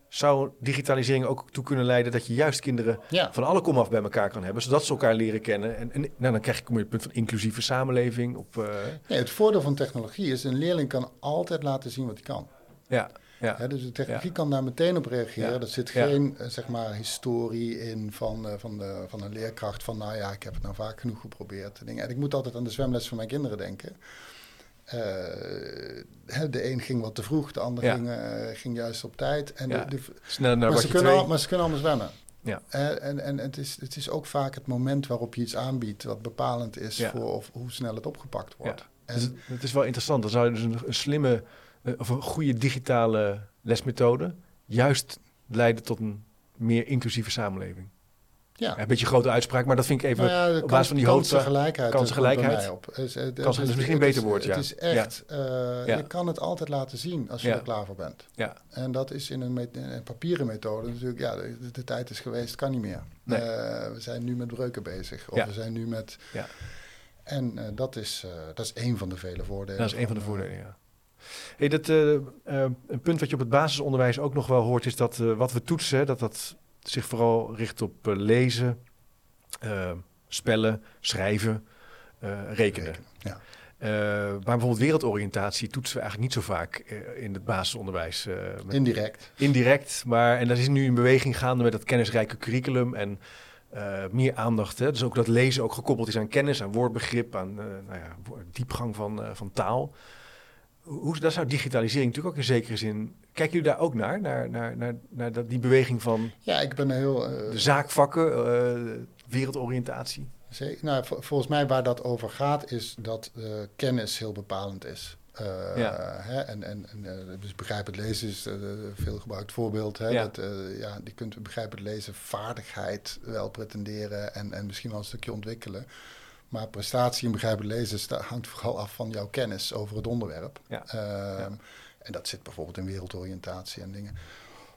zou digitalisering ook toe kunnen leiden dat je juist kinderen ja. van alle komaf bij elkaar kan hebben, zodat ze elkaar leren kennen. En, en nou, dan krijg je, kom je het punt van inclusieve samenleving. Op, uh... nee, het voordeel van technologie is, een leerling kan altijd laten zien wat hij kan. Ja. Ja. dus de technologie kan daar meteen op reageren. Ja. Er zit geen uh, zeg maar, historie in van, uh, van, de, van een leerkracht van... nou ja, ik heb het nou vaak genoeg geprobeerd. En ik moet altijd aan de zwemles van mijn kinderen denken. Uh, de een ging wat te vroeg, de ander ging, ging juist op tijd. En de, naar maar, ze kunnen al, maar ze kunnen allemaal zwemmen. Ja. en en, en het, is, het is ook vaak het moment waarop je iets aanbiedt... wat bepalend is voor of, hoe snel het opgepakt wordt. En, Dus het is wel interessant. Dan zou je dus een, een slimme eh, of een goede digitale lesmethode juist leiden tot een meer inclusieve samenleving. Ja. Een beetje grote uitspraak, maar dat vind ik even Nou ja, op kans- basis van die hoofdzaak. kansengelijkheid. kansengelijkheid. eh, op. Is, eh, Kans- dat is misschien een het beter woord, ja. Het is echt, eh, Ja. je kan het altijd laten zien als je er klaar voor bent. Ja, En dat is in een, met- in een papieren methode natuurlijk, ja, de, de tijd is geweest, kan niet meer. Nee. Eh, we zijn nu met breuken bezig. Of we zijn nu met... Ja. En eh, dat, is, eh, dat is één van de vele voordelen. dat is een van de eh, voordelen, ja. Hey, dat, eh, eh, een punt wat je op het basisonderwijs ook nog wel hoort, is dat eh, wat we toetsen, dat dat zich vooral richt op eh, lezen, eh, spellen, schrijven, eh, rekenen. Ja. Eh, maar bijvoorbeeld wereldoriëntatie toetsen we eigenlijk niet zo vaak in het basisonderwijs. met- Indirect. indirect, maar en daar is nu een beweging gaande met dat kennisrijke curriculum en meer aandacht. Hè? Dus ook dat lezen ook gekoppeld is aan kennis, aan woordbegrip, aan nou ja, diepgang van, van taal. Hoe, daar zou digitalisering natuurlijk ook in zekere zin. Kijken jullie daar ook naar? Naar, naar, naar, naar dat, die beweging van Ja, ik ben heel... eh, de zaakvakken, eh, wereldoriëntatie? Zeker. Nou, vol- volgens mij waar dat over gaat is dat eh, kennis heel bepalend is. Ja. hè, en, en, en dus begrijpend lezen is een veel gebruikt voorbeeld. Hè, Ja. dat, ja, die kunt begrijpend lezen vaardigheid wel pretenderen en, en misschien wel een stukje ontwikkelen. Maar prestatie in begrijpend lezen hangt vooral af van jouw kennis over het onderwerp. Ja. Ehm, En dat zit bijvoorbeeld in wereldoriëntatie en dingen.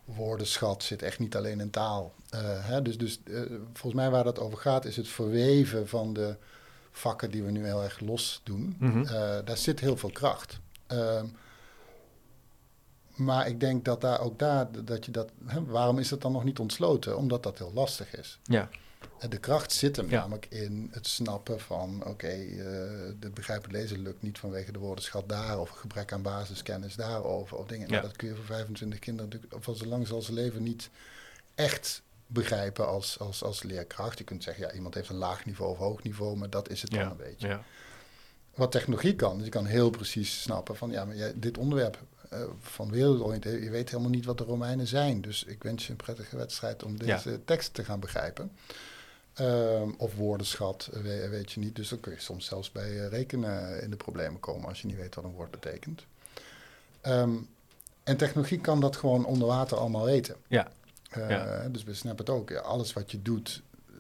Woordenschat zit echt niet alleen in taal. Eh, hè, dus dus eh, volgens mij waar dat over gaat is het verweven van de vakken die we nu heel erg los doen. Mhm. Eh, daar zit heel veel kracht. Ehm, maar ik denk dat daar ook daar, dat je dat, hè, waarom is het dan nog niet ontsloten? Omdat dat heel lastig is. Ja, de kracht zit hem Ja. namelijk in het snappen van, oké, eh, de begrijpend lezen lukt niet vanwege de woordenschat daar, of gebrek aan basiskennis daarover, of dingen. Ja. Nou, dat kun je voor 25 kinderen natuurlijk, of zolang ze leven niet echt begrijpen als, als, als leerkracht. Je kunt zeggen, ja, iemand heeft een laag niveau of hoog niveau, maar dat is het dan ja, een beetje. ja. Wat technologie kan, dus je kan heel precies snappen van, ja, maar jij, dit onderwerp eh, van wereldoriëntatie, je weet helemaal niet wat de Romeinen zijn. Dus ik wens je een prettige wedstrijd om deze tekst te gaan begrijpen. Ehm, of woordenschat, we- weet je niet. Dus dan kun je soms zelfs bij eh, rekenen in de problemen komen als je niet weet wat een woord betekent. Ehm, en technologie kan dat gewoon onder water allemaal weten. Ja. Eh, Ja. Dus we snappen het ook. Ja, alles wat je doet, eh,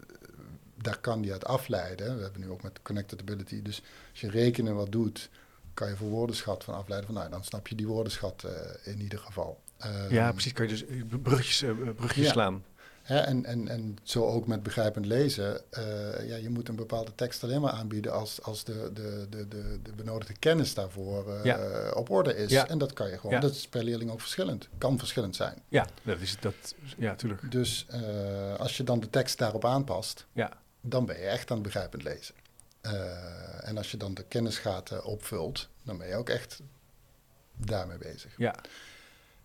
daar kan die uit afleiden. We hebben nu ook met connected ability. Dus als je rekenen wat doet, kan je voor woordenschat van afleiden. Van, nou, dan snap je die woordenschat in ieder geval. Ehm, ja, precies. Kan je dus brugjes, brugjes Ja. slaan. En, en, en zo ook met begrijpend lezen. eh, ja, je moet een bepaalde tekst alleen maar aanbieden als, als de, de, de, de, de benodigde kennis daarvoor eh, Ja. op orde is. Ja. En dat kan je gewoon. Ja. Dat is per leerling ook verschillend. Kan verschillend zijn. Ja, dat is dat. Ja, tuurlijk. Dus eh, als je dan de tekst daarop aanpast, Ja, dan ben je echt aan het begrijpend lezen. En als je dan de kennisgaten opvult, dan ben je ook echt daarmee bezig. ja.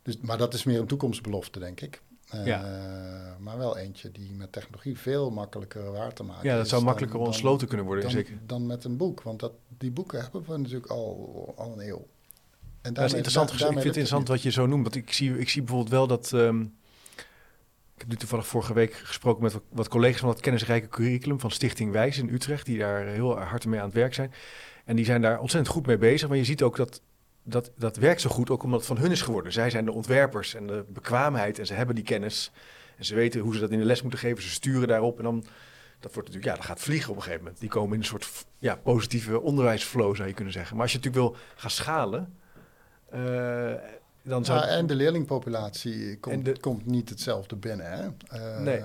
Dus, maar dat is meer een toekomstbelofte, denk ik. Eh, Ja. Maar wel eentje die met technologie veel makkelijker waar te maken ja dat is zou dan- makkelijker dan- ontsloten kunnen worden. dan, zeker. dan met een boek. Want dat, die boeken hebben we natuurlijk al, al een eeuw. En Dat is interessant. ik vind het interessant wat je zo noemt. Want ik zie, ik zie bijvoorbeeld wel dat. ehm, ik heb nu toevallig vorige week gesproken met wat, wat collega's van het kennisrijke curriculum van Stichting Wijs in Utrecht, die daar heel hard mee aan het werk zijn. En die zijn daar ontzettend goed mee bezig. Maar je ziet ook dat dat, dat werkt zo goed, ook omdat het van hun is geworden. Zij zijn de ontwerpers en de bekwaamheid en ze hebben die kennis. En ze weten hoe ze dat in de les moeten geven. Ze sturen daarop en dan. Dat wordt natuurlijk, ja, dat gaat vliegen op een gegeven moment. Die komen in een soort ja, positieve onderwijsflow, zou je kunnen zeggen. Maar als je natuurlijk wil gaan schalen, eh, dan zou... Ja, en de leerlingpopulatie komt, de- komt niet hetzelfde binnen. Hè? Eh, Nee.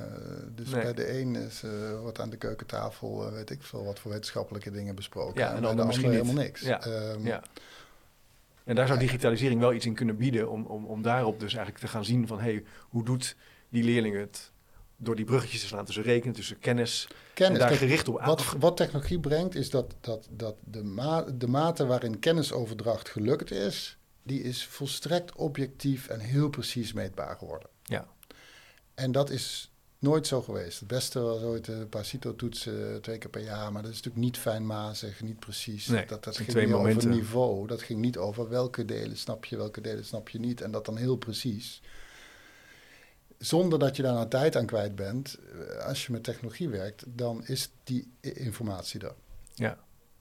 Dus Nee. bij de een is, eh, wordt aan de keukentafel, weet ik veel, wat voor wetenschappelijke dingen besproken. Ja, en bij de andere misschien helemaal niks. Ja, Ehm, ja. En daar zou digitalisering wel iets in kunnen bieden om, om, om daarop dus eigenlijk te gaan zien van... hey, hoe doet die leerling het door die bruggetjes te slaan tussen rekenen, tussen kennis... Kennis, en daar kijk, gericht op aan Wat, wat technologie brengt, is dat, dat, dat de, ma de mate waarin kennisoverdracht gelukt is, die is volstrekt objectief en heel precies meetbaar geworden. Ja. En dat is nooit zo geweest. Het beste was ooit een paar CITO-toetsen twee keer per jaar, maar dat is natuurlijk niet fijnmazig, niet precies. Nee, dat dat ging twee niet momenten. over niveau, dat ging niet over welke delen snap je, welke delen snap je niet. En dat dan heel precies. Zonder dat je daar nou tijd aan kwijt bent, eh, als je met technologie werkt, dan is die informatie er. Ja.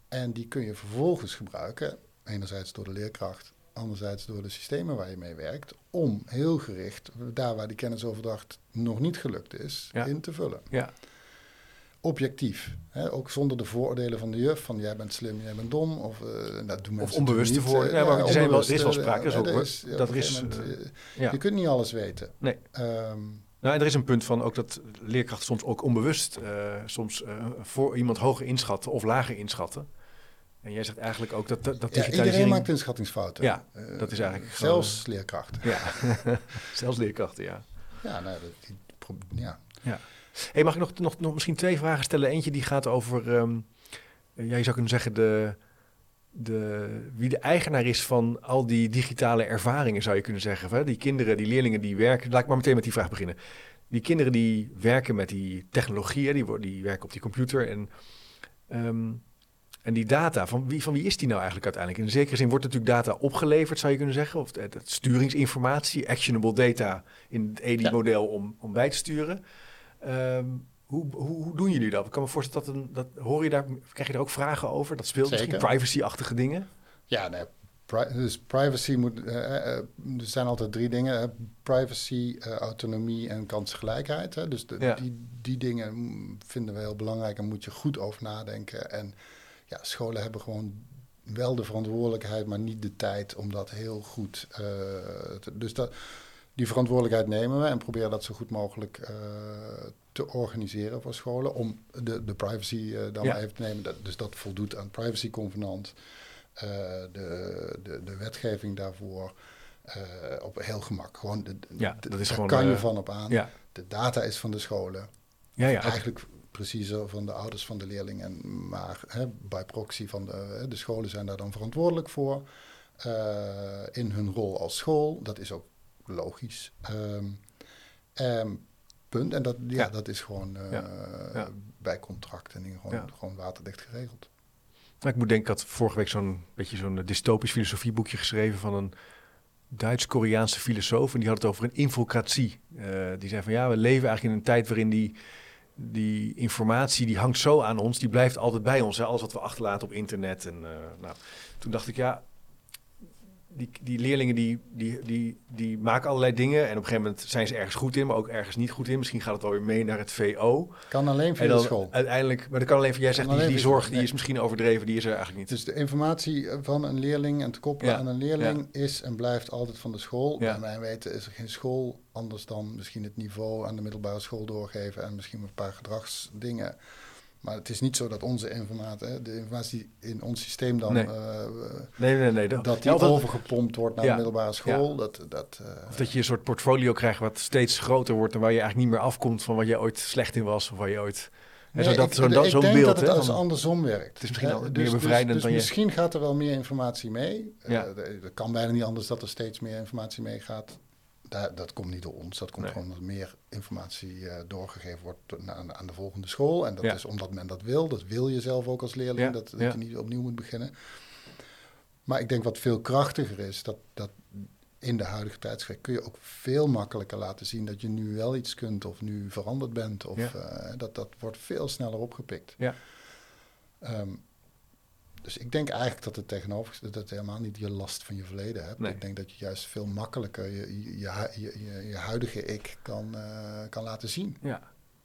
En die kun je vervolgens gebruiken, enerzijds door de leerkracht, anderzijds door de systemen waar je mee werkt, om heel gericht, daar waar die kennisoverdracht nog niet gelukt is, Ja. in te vullen. Ja, Objectief. Hè? Ook zonder de vooroordelen van de juf, van jij bent slim, jij bent dom. Of, eh dat doen mensen of onbewuste natuurlijk voor. niet. Ja, Eh, maar er, zijn wel, er is wel sprake. Is eh, ook, er is, ja, dat er is. moment, ja. Je kunt niet alles weten. Nee. Ehm, Nou, en er is een punt van ook dat leerkrachten soms ook onbewust soms voor iemand hoger inschatten of lager inschatten. En jij zegt eigenlijk ook dat, dat, ja, iedereen digitalisering... maakt inschattingsfouten. Ja, Eh, dat is eigenlijk Zelfs leerkrachten. Ja, zelfs leerkrachten, ja. Ja, nou, dat, die, pro- ja. Hey, mag ik nog, nog, nog misschien twee vragen stellen? Eentje die gaat over, ehm, ja, je zou kunnen zeggen, de, de, wie de eigenaar is van al die digitale ervaringen, zou je kunnen zeggen. Hè? Die kinderen, die leerlingen die werken, laat ik maar meteen met die vraag beginnen. Die kinderen die werken met die technologieën, die, die werken op die computer en, ehm, en die data, van wie, van wie is die nou eigenlijk uiteindelijk? In zekere zin wordt natuurlijk data opgeleverd, zou je kunnen zeggen, of het sturingsinformatie, actionable data in het EDI-model om, om bij te sturen. Ehm, hoe, hoe, hoe doen jullie dat? Ik kan me voorstellen dat, een, dat hoor je daar, krijg je daar ook vragen over? Dat speelt Zeker. misschien privacy-achtige dingen. Ja, nee, pri- dus privacy moet. eh, eh, er zijn altijd drie dingen: privacy, eh, autonomie en kansgelijkheid. Hè. Dus de- Ja. die, die dingen vinden we heel belangrijk en moet je goed over nadenken. En ja, scholen hebben gewoon wel de verantwoordelijkheid, maar niet de tijd om dat heel goed. te- dus dat, die verantwoordelijkheid nemen we en proberen dat zo goed mogelijk eh, te organiseren voor scholen. Om de, de privacy eh, dan Ja. maar even te nemen. Dat, dus dat voldoet aan het privacyconvenant. de, de, de wetgeving daarvoor. op heel gemak. Gewoon de, Ja, dat is daar gewoon, kan je van op aan. Ja, De data is van de scholen. ja, ja. Eigenlijk preciezer van de ouders van de leerlingen. Maar hè, bij proxy van de, de scholen zijn daar dan verantwoordelijk voor. eh, in hun rol als school. Dat is ook logisch. Ehm, punt. En dat, ja, Ja. dat is gewoon eh, Ja, ja. bij contracten en gewoon, gewoon waterdicht geregeld. Nou, ik moet denken, ik had vorige week zo'n beetje zo'n eh, dystopisch filosofieboekje geschreven van een Duits-Koreaanse filosoof. En die had het over een infocratie. Die zei van ja, we leven eigenlijk in een tijd waarin die, die informatie, die hangt zo aan ons, die blijft altijd bij ons. Hè? Alles wat we achterlaten op internet. En, eh, nou, toen dacht ik, ja, die, die leerlingen die, die, die, die maken allerlei dingen. En op een gegeven moment zijn ze ergens goed in, maar ook ergens niet goed in. Misschien gaat het alweer mee naar het VO. Kan alleen via En dan de school. uiteindelijk, maar dat kan alleen van jij zegt, die, die zorg die nee. is misschien overdreven, die is er eigenlijk niet. Dus de informatie van een leerling en te koppelen Ja, aan een leerling is en blijft altijd van de school. Ja. Bij mijn weten is er geen school anders dan misschien het niveau aan de middelbare school doorgeven en misschien een paar gedragsdingen. Maar het is niet zo dat onze informatie, de informatie in ons systeem dan, Nee. eh, Nee, nee, nee. dat ja, die overgepompt wordt naar Ja. de middelbare school. Dat, dat, eh, Of dat je een soort portfolio krijgt wat steeds groter wordt en waar je eigenlijk niet meer afkomt van wat je ooit slecht in was of waar je ooit... Nee, zo dat, ik, zo, ik dat, zo'n denk beeld, dat het hè, als van- andersom werkt. Het is misschien al meer bevrijdend dus, dan je- misschien gaat er wel meer informatie mee. Ja. Eh, dat kan bijna niet anders dat er steeds meer informatie meegaat. Daar, dat komt niet door ons. Dat komt Nee. gewoon omdat meer informatie eh, doorgegeven wordt aan, aan de volgende school. En dat Ja. is omdat men dat wil. Dat wil je zelf ook als leerling. Ja, Dat, dat ja. je niet opnieuw moet beginnen. Maar ik denk wat veel krachtiger is, dat, dat in de huidige tijdsgeest kun je ook veel makkelijker laten zien dat je nu wel iets kunt of nu veranderd bent. Of eh, dat, dat wordt veel sneller opgepikt. Ja. Ehm, dus ik denk eigenlijk dat het tegenovergestelde, dat je helemaal niet je last van je verleden hebt. Nee. Ik denk dat je juist veel makkelijker je, je, je, je, huidige ik kan, eh, kan laten zien. Ja,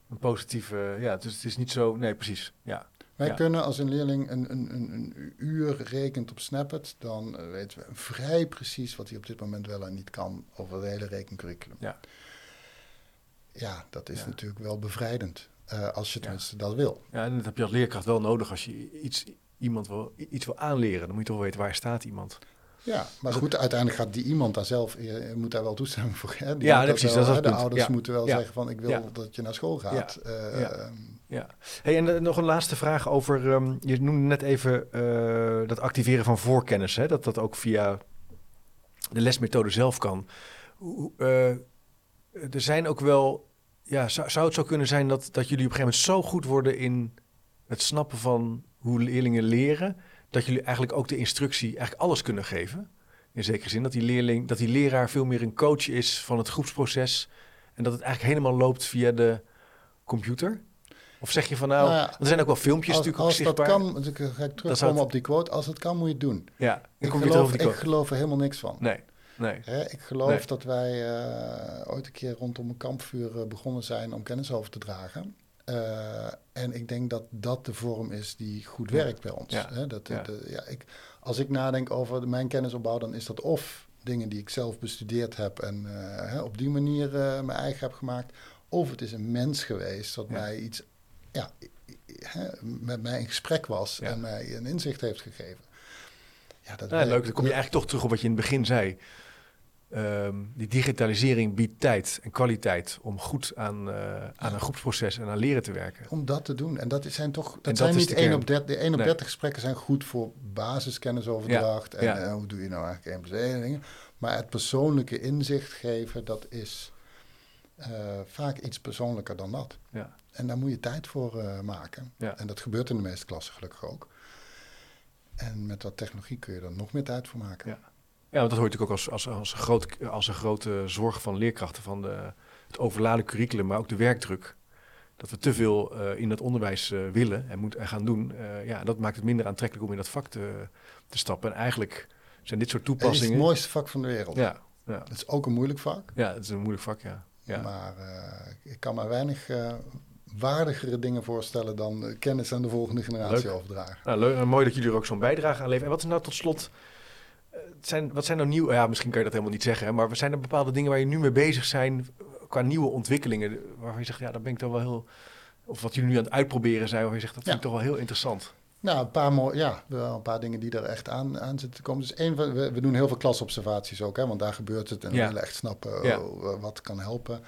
een positieve... Ja, dus het is niet zo... Nee, precies. Ja, Wij Ja. kunnen als een leerling een, een, een, een uur rekent op Snapit, dan eh, weten we vrij precies wat hij op dit moment wel en niet kan over het hele rekencurriculum. Ja. Ja, dat is Ja. natuurlijk wel bevrijdend, eh, als je Ja. tenminste dat wil. ja, en dat heb je als leerkracht wel nodig als je iets, iemand wil, iets wil aanleren. Dan moet je toch weten waar staat iemand. Ja, maar goed, uiteindelijk gaat die iemand daar zelf, je moet daar wel toestemming voor. Hè? Die Ja, nee, precies, wel, dat is De ouders Ja. moeten wel Ja. zeggen van ik wil Ja. dat je naar school gaat. Eh, Ja. ehm, Ja. Hey, en eh, nog een laatste vraag over. ehm, je noemde net even eh, dat activeren van voorkennis. Hè? Dat dat ook via de lesmethode zelf kan. Hoe- eh, er zijn ook wel. Ja, zou, zou het zo kunnen zijn dat, dat jullie op een gegeven moment zo goed worden in het snappen van hoe leerlingen leren. Dat jullie eigenlijk ook de instructie, eigenlijk alles kunnen geven. In zekere zin dat die leerling, dat die leraar veel meer een coach is van het groepsproces. En dat het eigenlijk helemaal loopt via de computer. Of zeg je van nou, Nou ja, er zijn ook wel filmpjes Als, natuurlijk ook als dat zichtbaar. kan, dus ik ga terugkomen het- op die quote. Als het kan, moet je het doen. Ja, dan Ik kom geloof, over die ik quote. geloof er helemaal niks van. Nee, nee. Hè, ik geloof Nee. dat wij eh, ooit een keer rondom een kampvuur eh, begonnen zijn om kennis over te dragen. Eh, en ik denk dat dat de vorm is die goed werkt bij ons. Ja. Hè, dat, Ja. de- ja, ik, als ik nadenk over mijn kennisopbouw, dan is dat of dingen die ik zelf bestudeerd heb en eh, hè, op die manier eh, mijn eigen heb gemaakt. Of het is een mens geweest dat mij iets, ja, hè, met mij in gesprek was en mij een inzicht heeft gegeven. Ja, dat leuk. Dan kom je eigenlijk toch terug op wat je in het begin zei. Ehm, die digitalisering biedt tijd en kwaliteit om goed aan, eh, aan een groepsproces en aan leren te werken. Om dat te doen. En dat zijn toch. Dat, dat zijn niet de 1 kern. op 30. De 1 op Nee. 30 gesprekken zijn goed voor basiskennisoverdracht. Ja, En ja. eh, hoe doe je nou eigenlijk 1 plus 1 dingen. Maar het persoonlijke inzicht geven, dat is eh, vaak iets persoonlijker dan dat. Ja. En daar moet je tijd voor maken. En dat gebeurt in de meeste klassen gelukkig ook. En met wat technologie kun je er nog meer tijd voor maken. Ja. Want dat hoort natuurlijk ook als, als, als, een, groot, als een grote zorg van leerkrachten van de, het overladen curriculum, maar ook de werkdruk. Dat we te veel eh, in dat onderwijs eh, willen en, moet, en gaan doen. Eh, ja, dat maakt het minder aantrekkelijk om in dat vak te, te stappen. En eigenlijk zijn dit soort Het is toepassingen. het mooiste vak van de wereld. Ja, ja, Het is ook een moeilijk vak. ja, het is een moeilijk vak, ja. ja. Maar ik kan me weinig waardigere dingen voorstellen dan kennis aan de volgende generatie Leuk. overdragen. Nou, leuk, en mooi dat jullie er ook zo'n bijdrage aan leveren. En wat is nou tot slot, zijn, wat zijn nou nieuw, ja, misschien kan je dat helemaal niet zeggen, maar zijn er bepaalde dingen waar je nu mee bezig zijn qua nieuwe ontwikkelingen, waarvan je zegt, ja, daar ben ik dan wel heel, of wat jullie nu aan het uitproberen zijn, waar je zegt, dat vind ik Ja. toch wel heel interessant. Nou, een paar, mooi, ja, een paar dingen die er echt aan, aan zitten te komen. Dus één van, we, we doen heel veel klasobservaties ook, hè, want daar gebeurt het. En Ja. we willen echt snappen Ja. eh, wat kan helpen.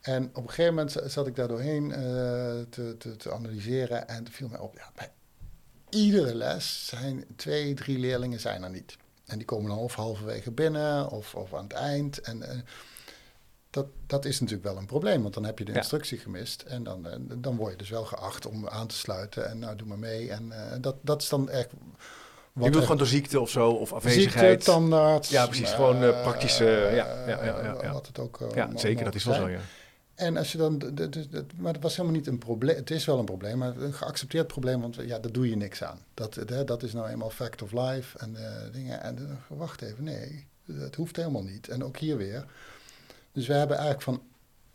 En op een gegeven moment zat ik daar doorheen eh, te, te, te analyseren. En viel mij op, ja, bij iedere les zijn twee, drie leerlingen zijn er niet. En die komen dan of halverwege binnen of, of aan het eind. En eh, dat, dat is natuurlijk wel een probleem, want dan heb je de Ja. instructie gemist. En dan, eh, dan word je dus wel geacht om aan te sluiten. En nou, doe maar mee. En eh, dat, dat is dan echt... je bedoelt er- gewoon door ziekte of zo, of afwezigheid. Ziekte, tandarts. Ja, precies, gewoon, eh, praktische, ja, ja, ja, ja, ja. Wat het ook ja, zeker, dat is wel zo, ja. En als je dan, maar dat was helemaal niet een probleem. Het is wel een probleem, maar een geaccepteerd probleem, want ja, daar doe je niks aan. Dat, hè, dat is nou eenmaal fact of life en eh, dingen. En eh, wacht even, nee, het hoeft helemaal niet. En ook hier weer. Dus we hebben eigenlijk van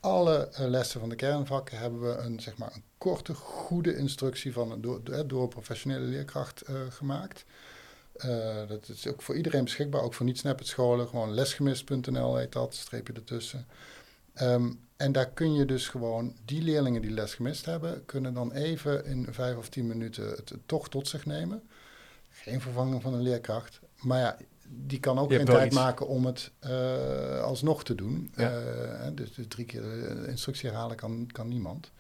alle eh, lessen van de kernvakken hebben we een, zeg maar, een korte, goede instructie van door, door, een professionele leerkracht eh, gemaakt. Eh, dat is ook voor iedereen beschikbaar, ook voor niet-snapped scholen. Gewoon lesgemist.nl heet dat, streepje ertussen. Ehm, en daar kun je dus gewoon, die leerlingen die les gemist hebben, kunnen dan even in vijf of tien minuten het toch tot zich nemen. Geen vervanging van een leerkracht. Maar ja, die kan ook Je geen tijd iets. maken om het eh, alsnog te doen. Ja. Eh, dus, dus drie keer de instructie herhalen kan, kan niemand.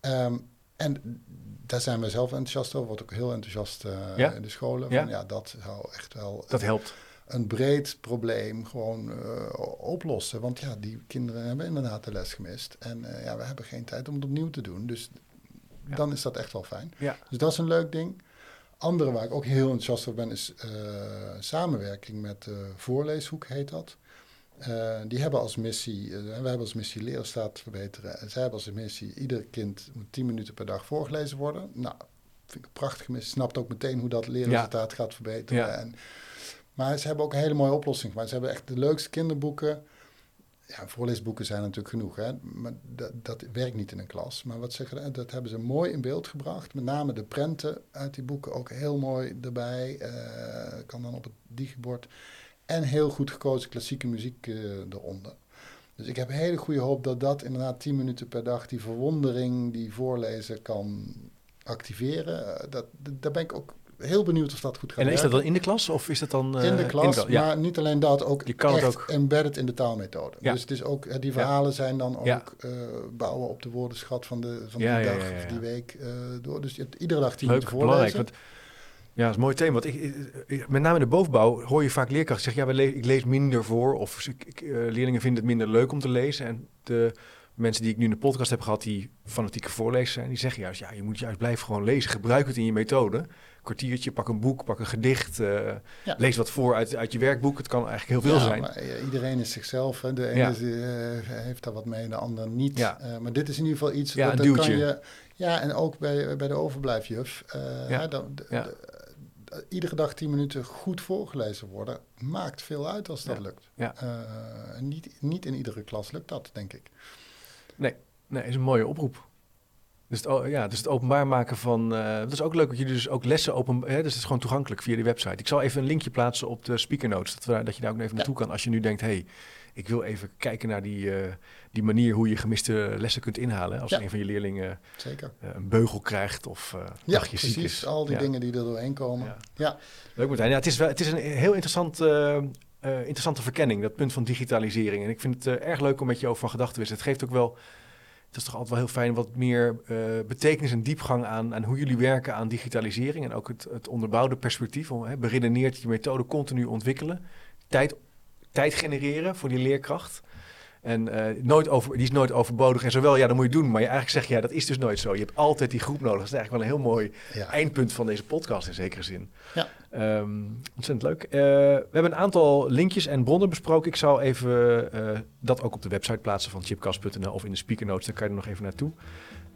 Ehm, en daar zijn we zelf enthousiast over. Wordt ook heel enthousiast eh, Ja? in de scholen. Ja? Van, ja, dat zou echt wel Dat helpt. Een breed probleem gewoon eh, oplossen. Want ja, die kinderen hebben inderdaad de les gemist. En eh, ja, we hebben geen tijd om het opnieuw te doen. Dus Ja. dan is dat echt wel fijn. Ja. Dus dat is een leuk ding. Andere waar ik ook heel enthousiast over ben, is eh, samenwerking met Voorleeshoek, heet dat. Die hebben als missie, we hebben als missie leerstaat verbeteren. En zij hebben als missie, ieder kind moet 10 minuten per dag voorgelezen worden. Nou, vind ik een prachtige missie. Snapt ook meteen hoe dat leerresultaat gaat verbeteren. En, maar ze hebben ook een hele mooie oplossing gemaakt. Ze hebben echt de leukste kinderboeken. Ja, voorleesboeken zijn natuurlijk genoeg, hè? maar dat, dat werkt niet in een klas. Maar wat ze gedaan, dat hebben ze mooi in beeld gebracht. Met name de prenten uit die boeken ook heel mooi erbij. eh, kan dan op het digibord. En heel goed gekozen klassieke muziek eh, eronder. Dus ik heb hele goede hoop dat dat inderdaad 10 minuten per dag die verwondering, die voorlezen kan activeren. Eh, dat, daar ben ik ook heel benieuwd of dat goed gaat En is dat dan in de klas of is dat dan... eh, In de klas, de- ja. maar niet alleen dat, ook Je kan het echt ook- embedded in de taalmethode. Ja. Dus het is ook, eh, die verhalen zijn dan ook eh, bouwen op de woordenschat van, de, van die dag of die week eh, door. Dus je hebt iedere dag tien Leuk, belangrijk. voorlezen. Want, ja, dat is een mooi thema. Want ik, ik- met name in de bovenbouw hoor je vaak leerkrachten zeggen... ja, ik lees minder voor of ik, eh, leerlingen vinden het minder leuk om te lezen. En de mensen die ik nu in de podcast heb gehad die fanatieke voorlezers zijn... die zeggen juist, ja, je moet juist blijven gewoon lezen. Gebruik het in je methode. Kwartiertje, pak een boek, pak een gedicht. Lees wat voor uit, uit je werkboek. Het kan eigenlijk heel veel ja, zijn. Maar, iedereen is zichzelf. Hè. De ene heeft daar wat mee, de ander niet. maar dit is in ieder geval iets... Ja, dat, een kan je, ja, en ook bij, bij de overblijfjuf. ja. Dan, iedere dag tien minuten goed voorgelezen worden, maakt veel uit als dat lukt. Ja. Uh, niet, niet in iedere klas lukt dat, denk ik. Nee, nee is een mooie oproep. Dus het, ja, dus het openbaar maken van. Uh, dat is ook leuk dat jullie dus ook lessen open. Hè, dus het is gewoon toegankelijk via die website. Ik zal even een linkje plaatsen op de speaker notes. Dat, we, dat je daar ook even naartoe kan als je nu denkt: hey, ik wil even kijken naar die, uh, die manier hoe je gemiste lessen kunt inhalen. Als een van je leerlingen Zeker. Uh, een beugel krijgt of ja, je precies, ziek is. al die dingen die er doorheen komen. Ja. Leuk Martijn. Ja, het, is wel, het is een heel interessant, interessante verkenning, dat punt van digitalisering. En ik vind het erg leuk om met je over van gedachten te wisselen. Het geeft ook wel... Het is toch altijd wel heel fijn wat meer betekenis en diepgang aan, aan hoe jullie werken aan digitalisering. En ook het, het onderbouwde perspectief. Om, hè, beredeneerd je methode continu ontwikkelen. Tijd tijd genereren voor die leerkracht. En uh, nooit over, die is nooit overbodig. En zowel, ja, dat moet je doen. Maar je eigenlijk zeg je, ja, dat is dus nooit zo. Je hebt altijd die groep nodig. Dat is eigenlijk wel een heel mooi eindpunt van deze podcast in zekere zin. Ja. Um, ontzettend leuk. Uh, we hebben een aantal linkjes en bronnen besproken. Ik zou even uh, dat ook op de website plaatsen van chipcast.nl of in de speaker notes. Dan kan je er nog even naartoe.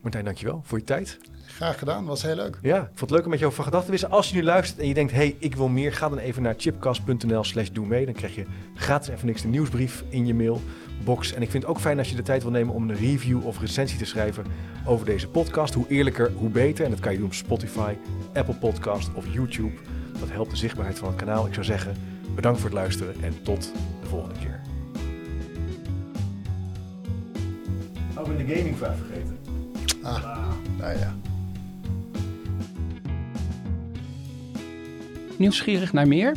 Martijn, dankjewel voor je tijd. Graag gedaan, was heel leuk. Ja, ik vond het leuk om met je over gedachten te wisselen. Als je nu luistert en je denkt, hey, ik wil meer, ga dan even naar chipcast.nl slash doe mee. Dan krijg je gratis even niks de nieuwsbrief in je mailbox. En ik vind het ook fijn als je de tijd wil nemen om een review of recensie te schrijven over deze podcast. Hoe eerlijker, hoe beter. En dat kan je doen op Spotify, Apple Podcast of YouTube. Dat helpt de zichtbaarheid van het kanaal. Ik zou zeggen, bedankt voor het luisteren en tot de volgende keer. Oh, ik ben de gamingvraag vergeten. Ah, nou ja. Nieuwsgierig naar meer?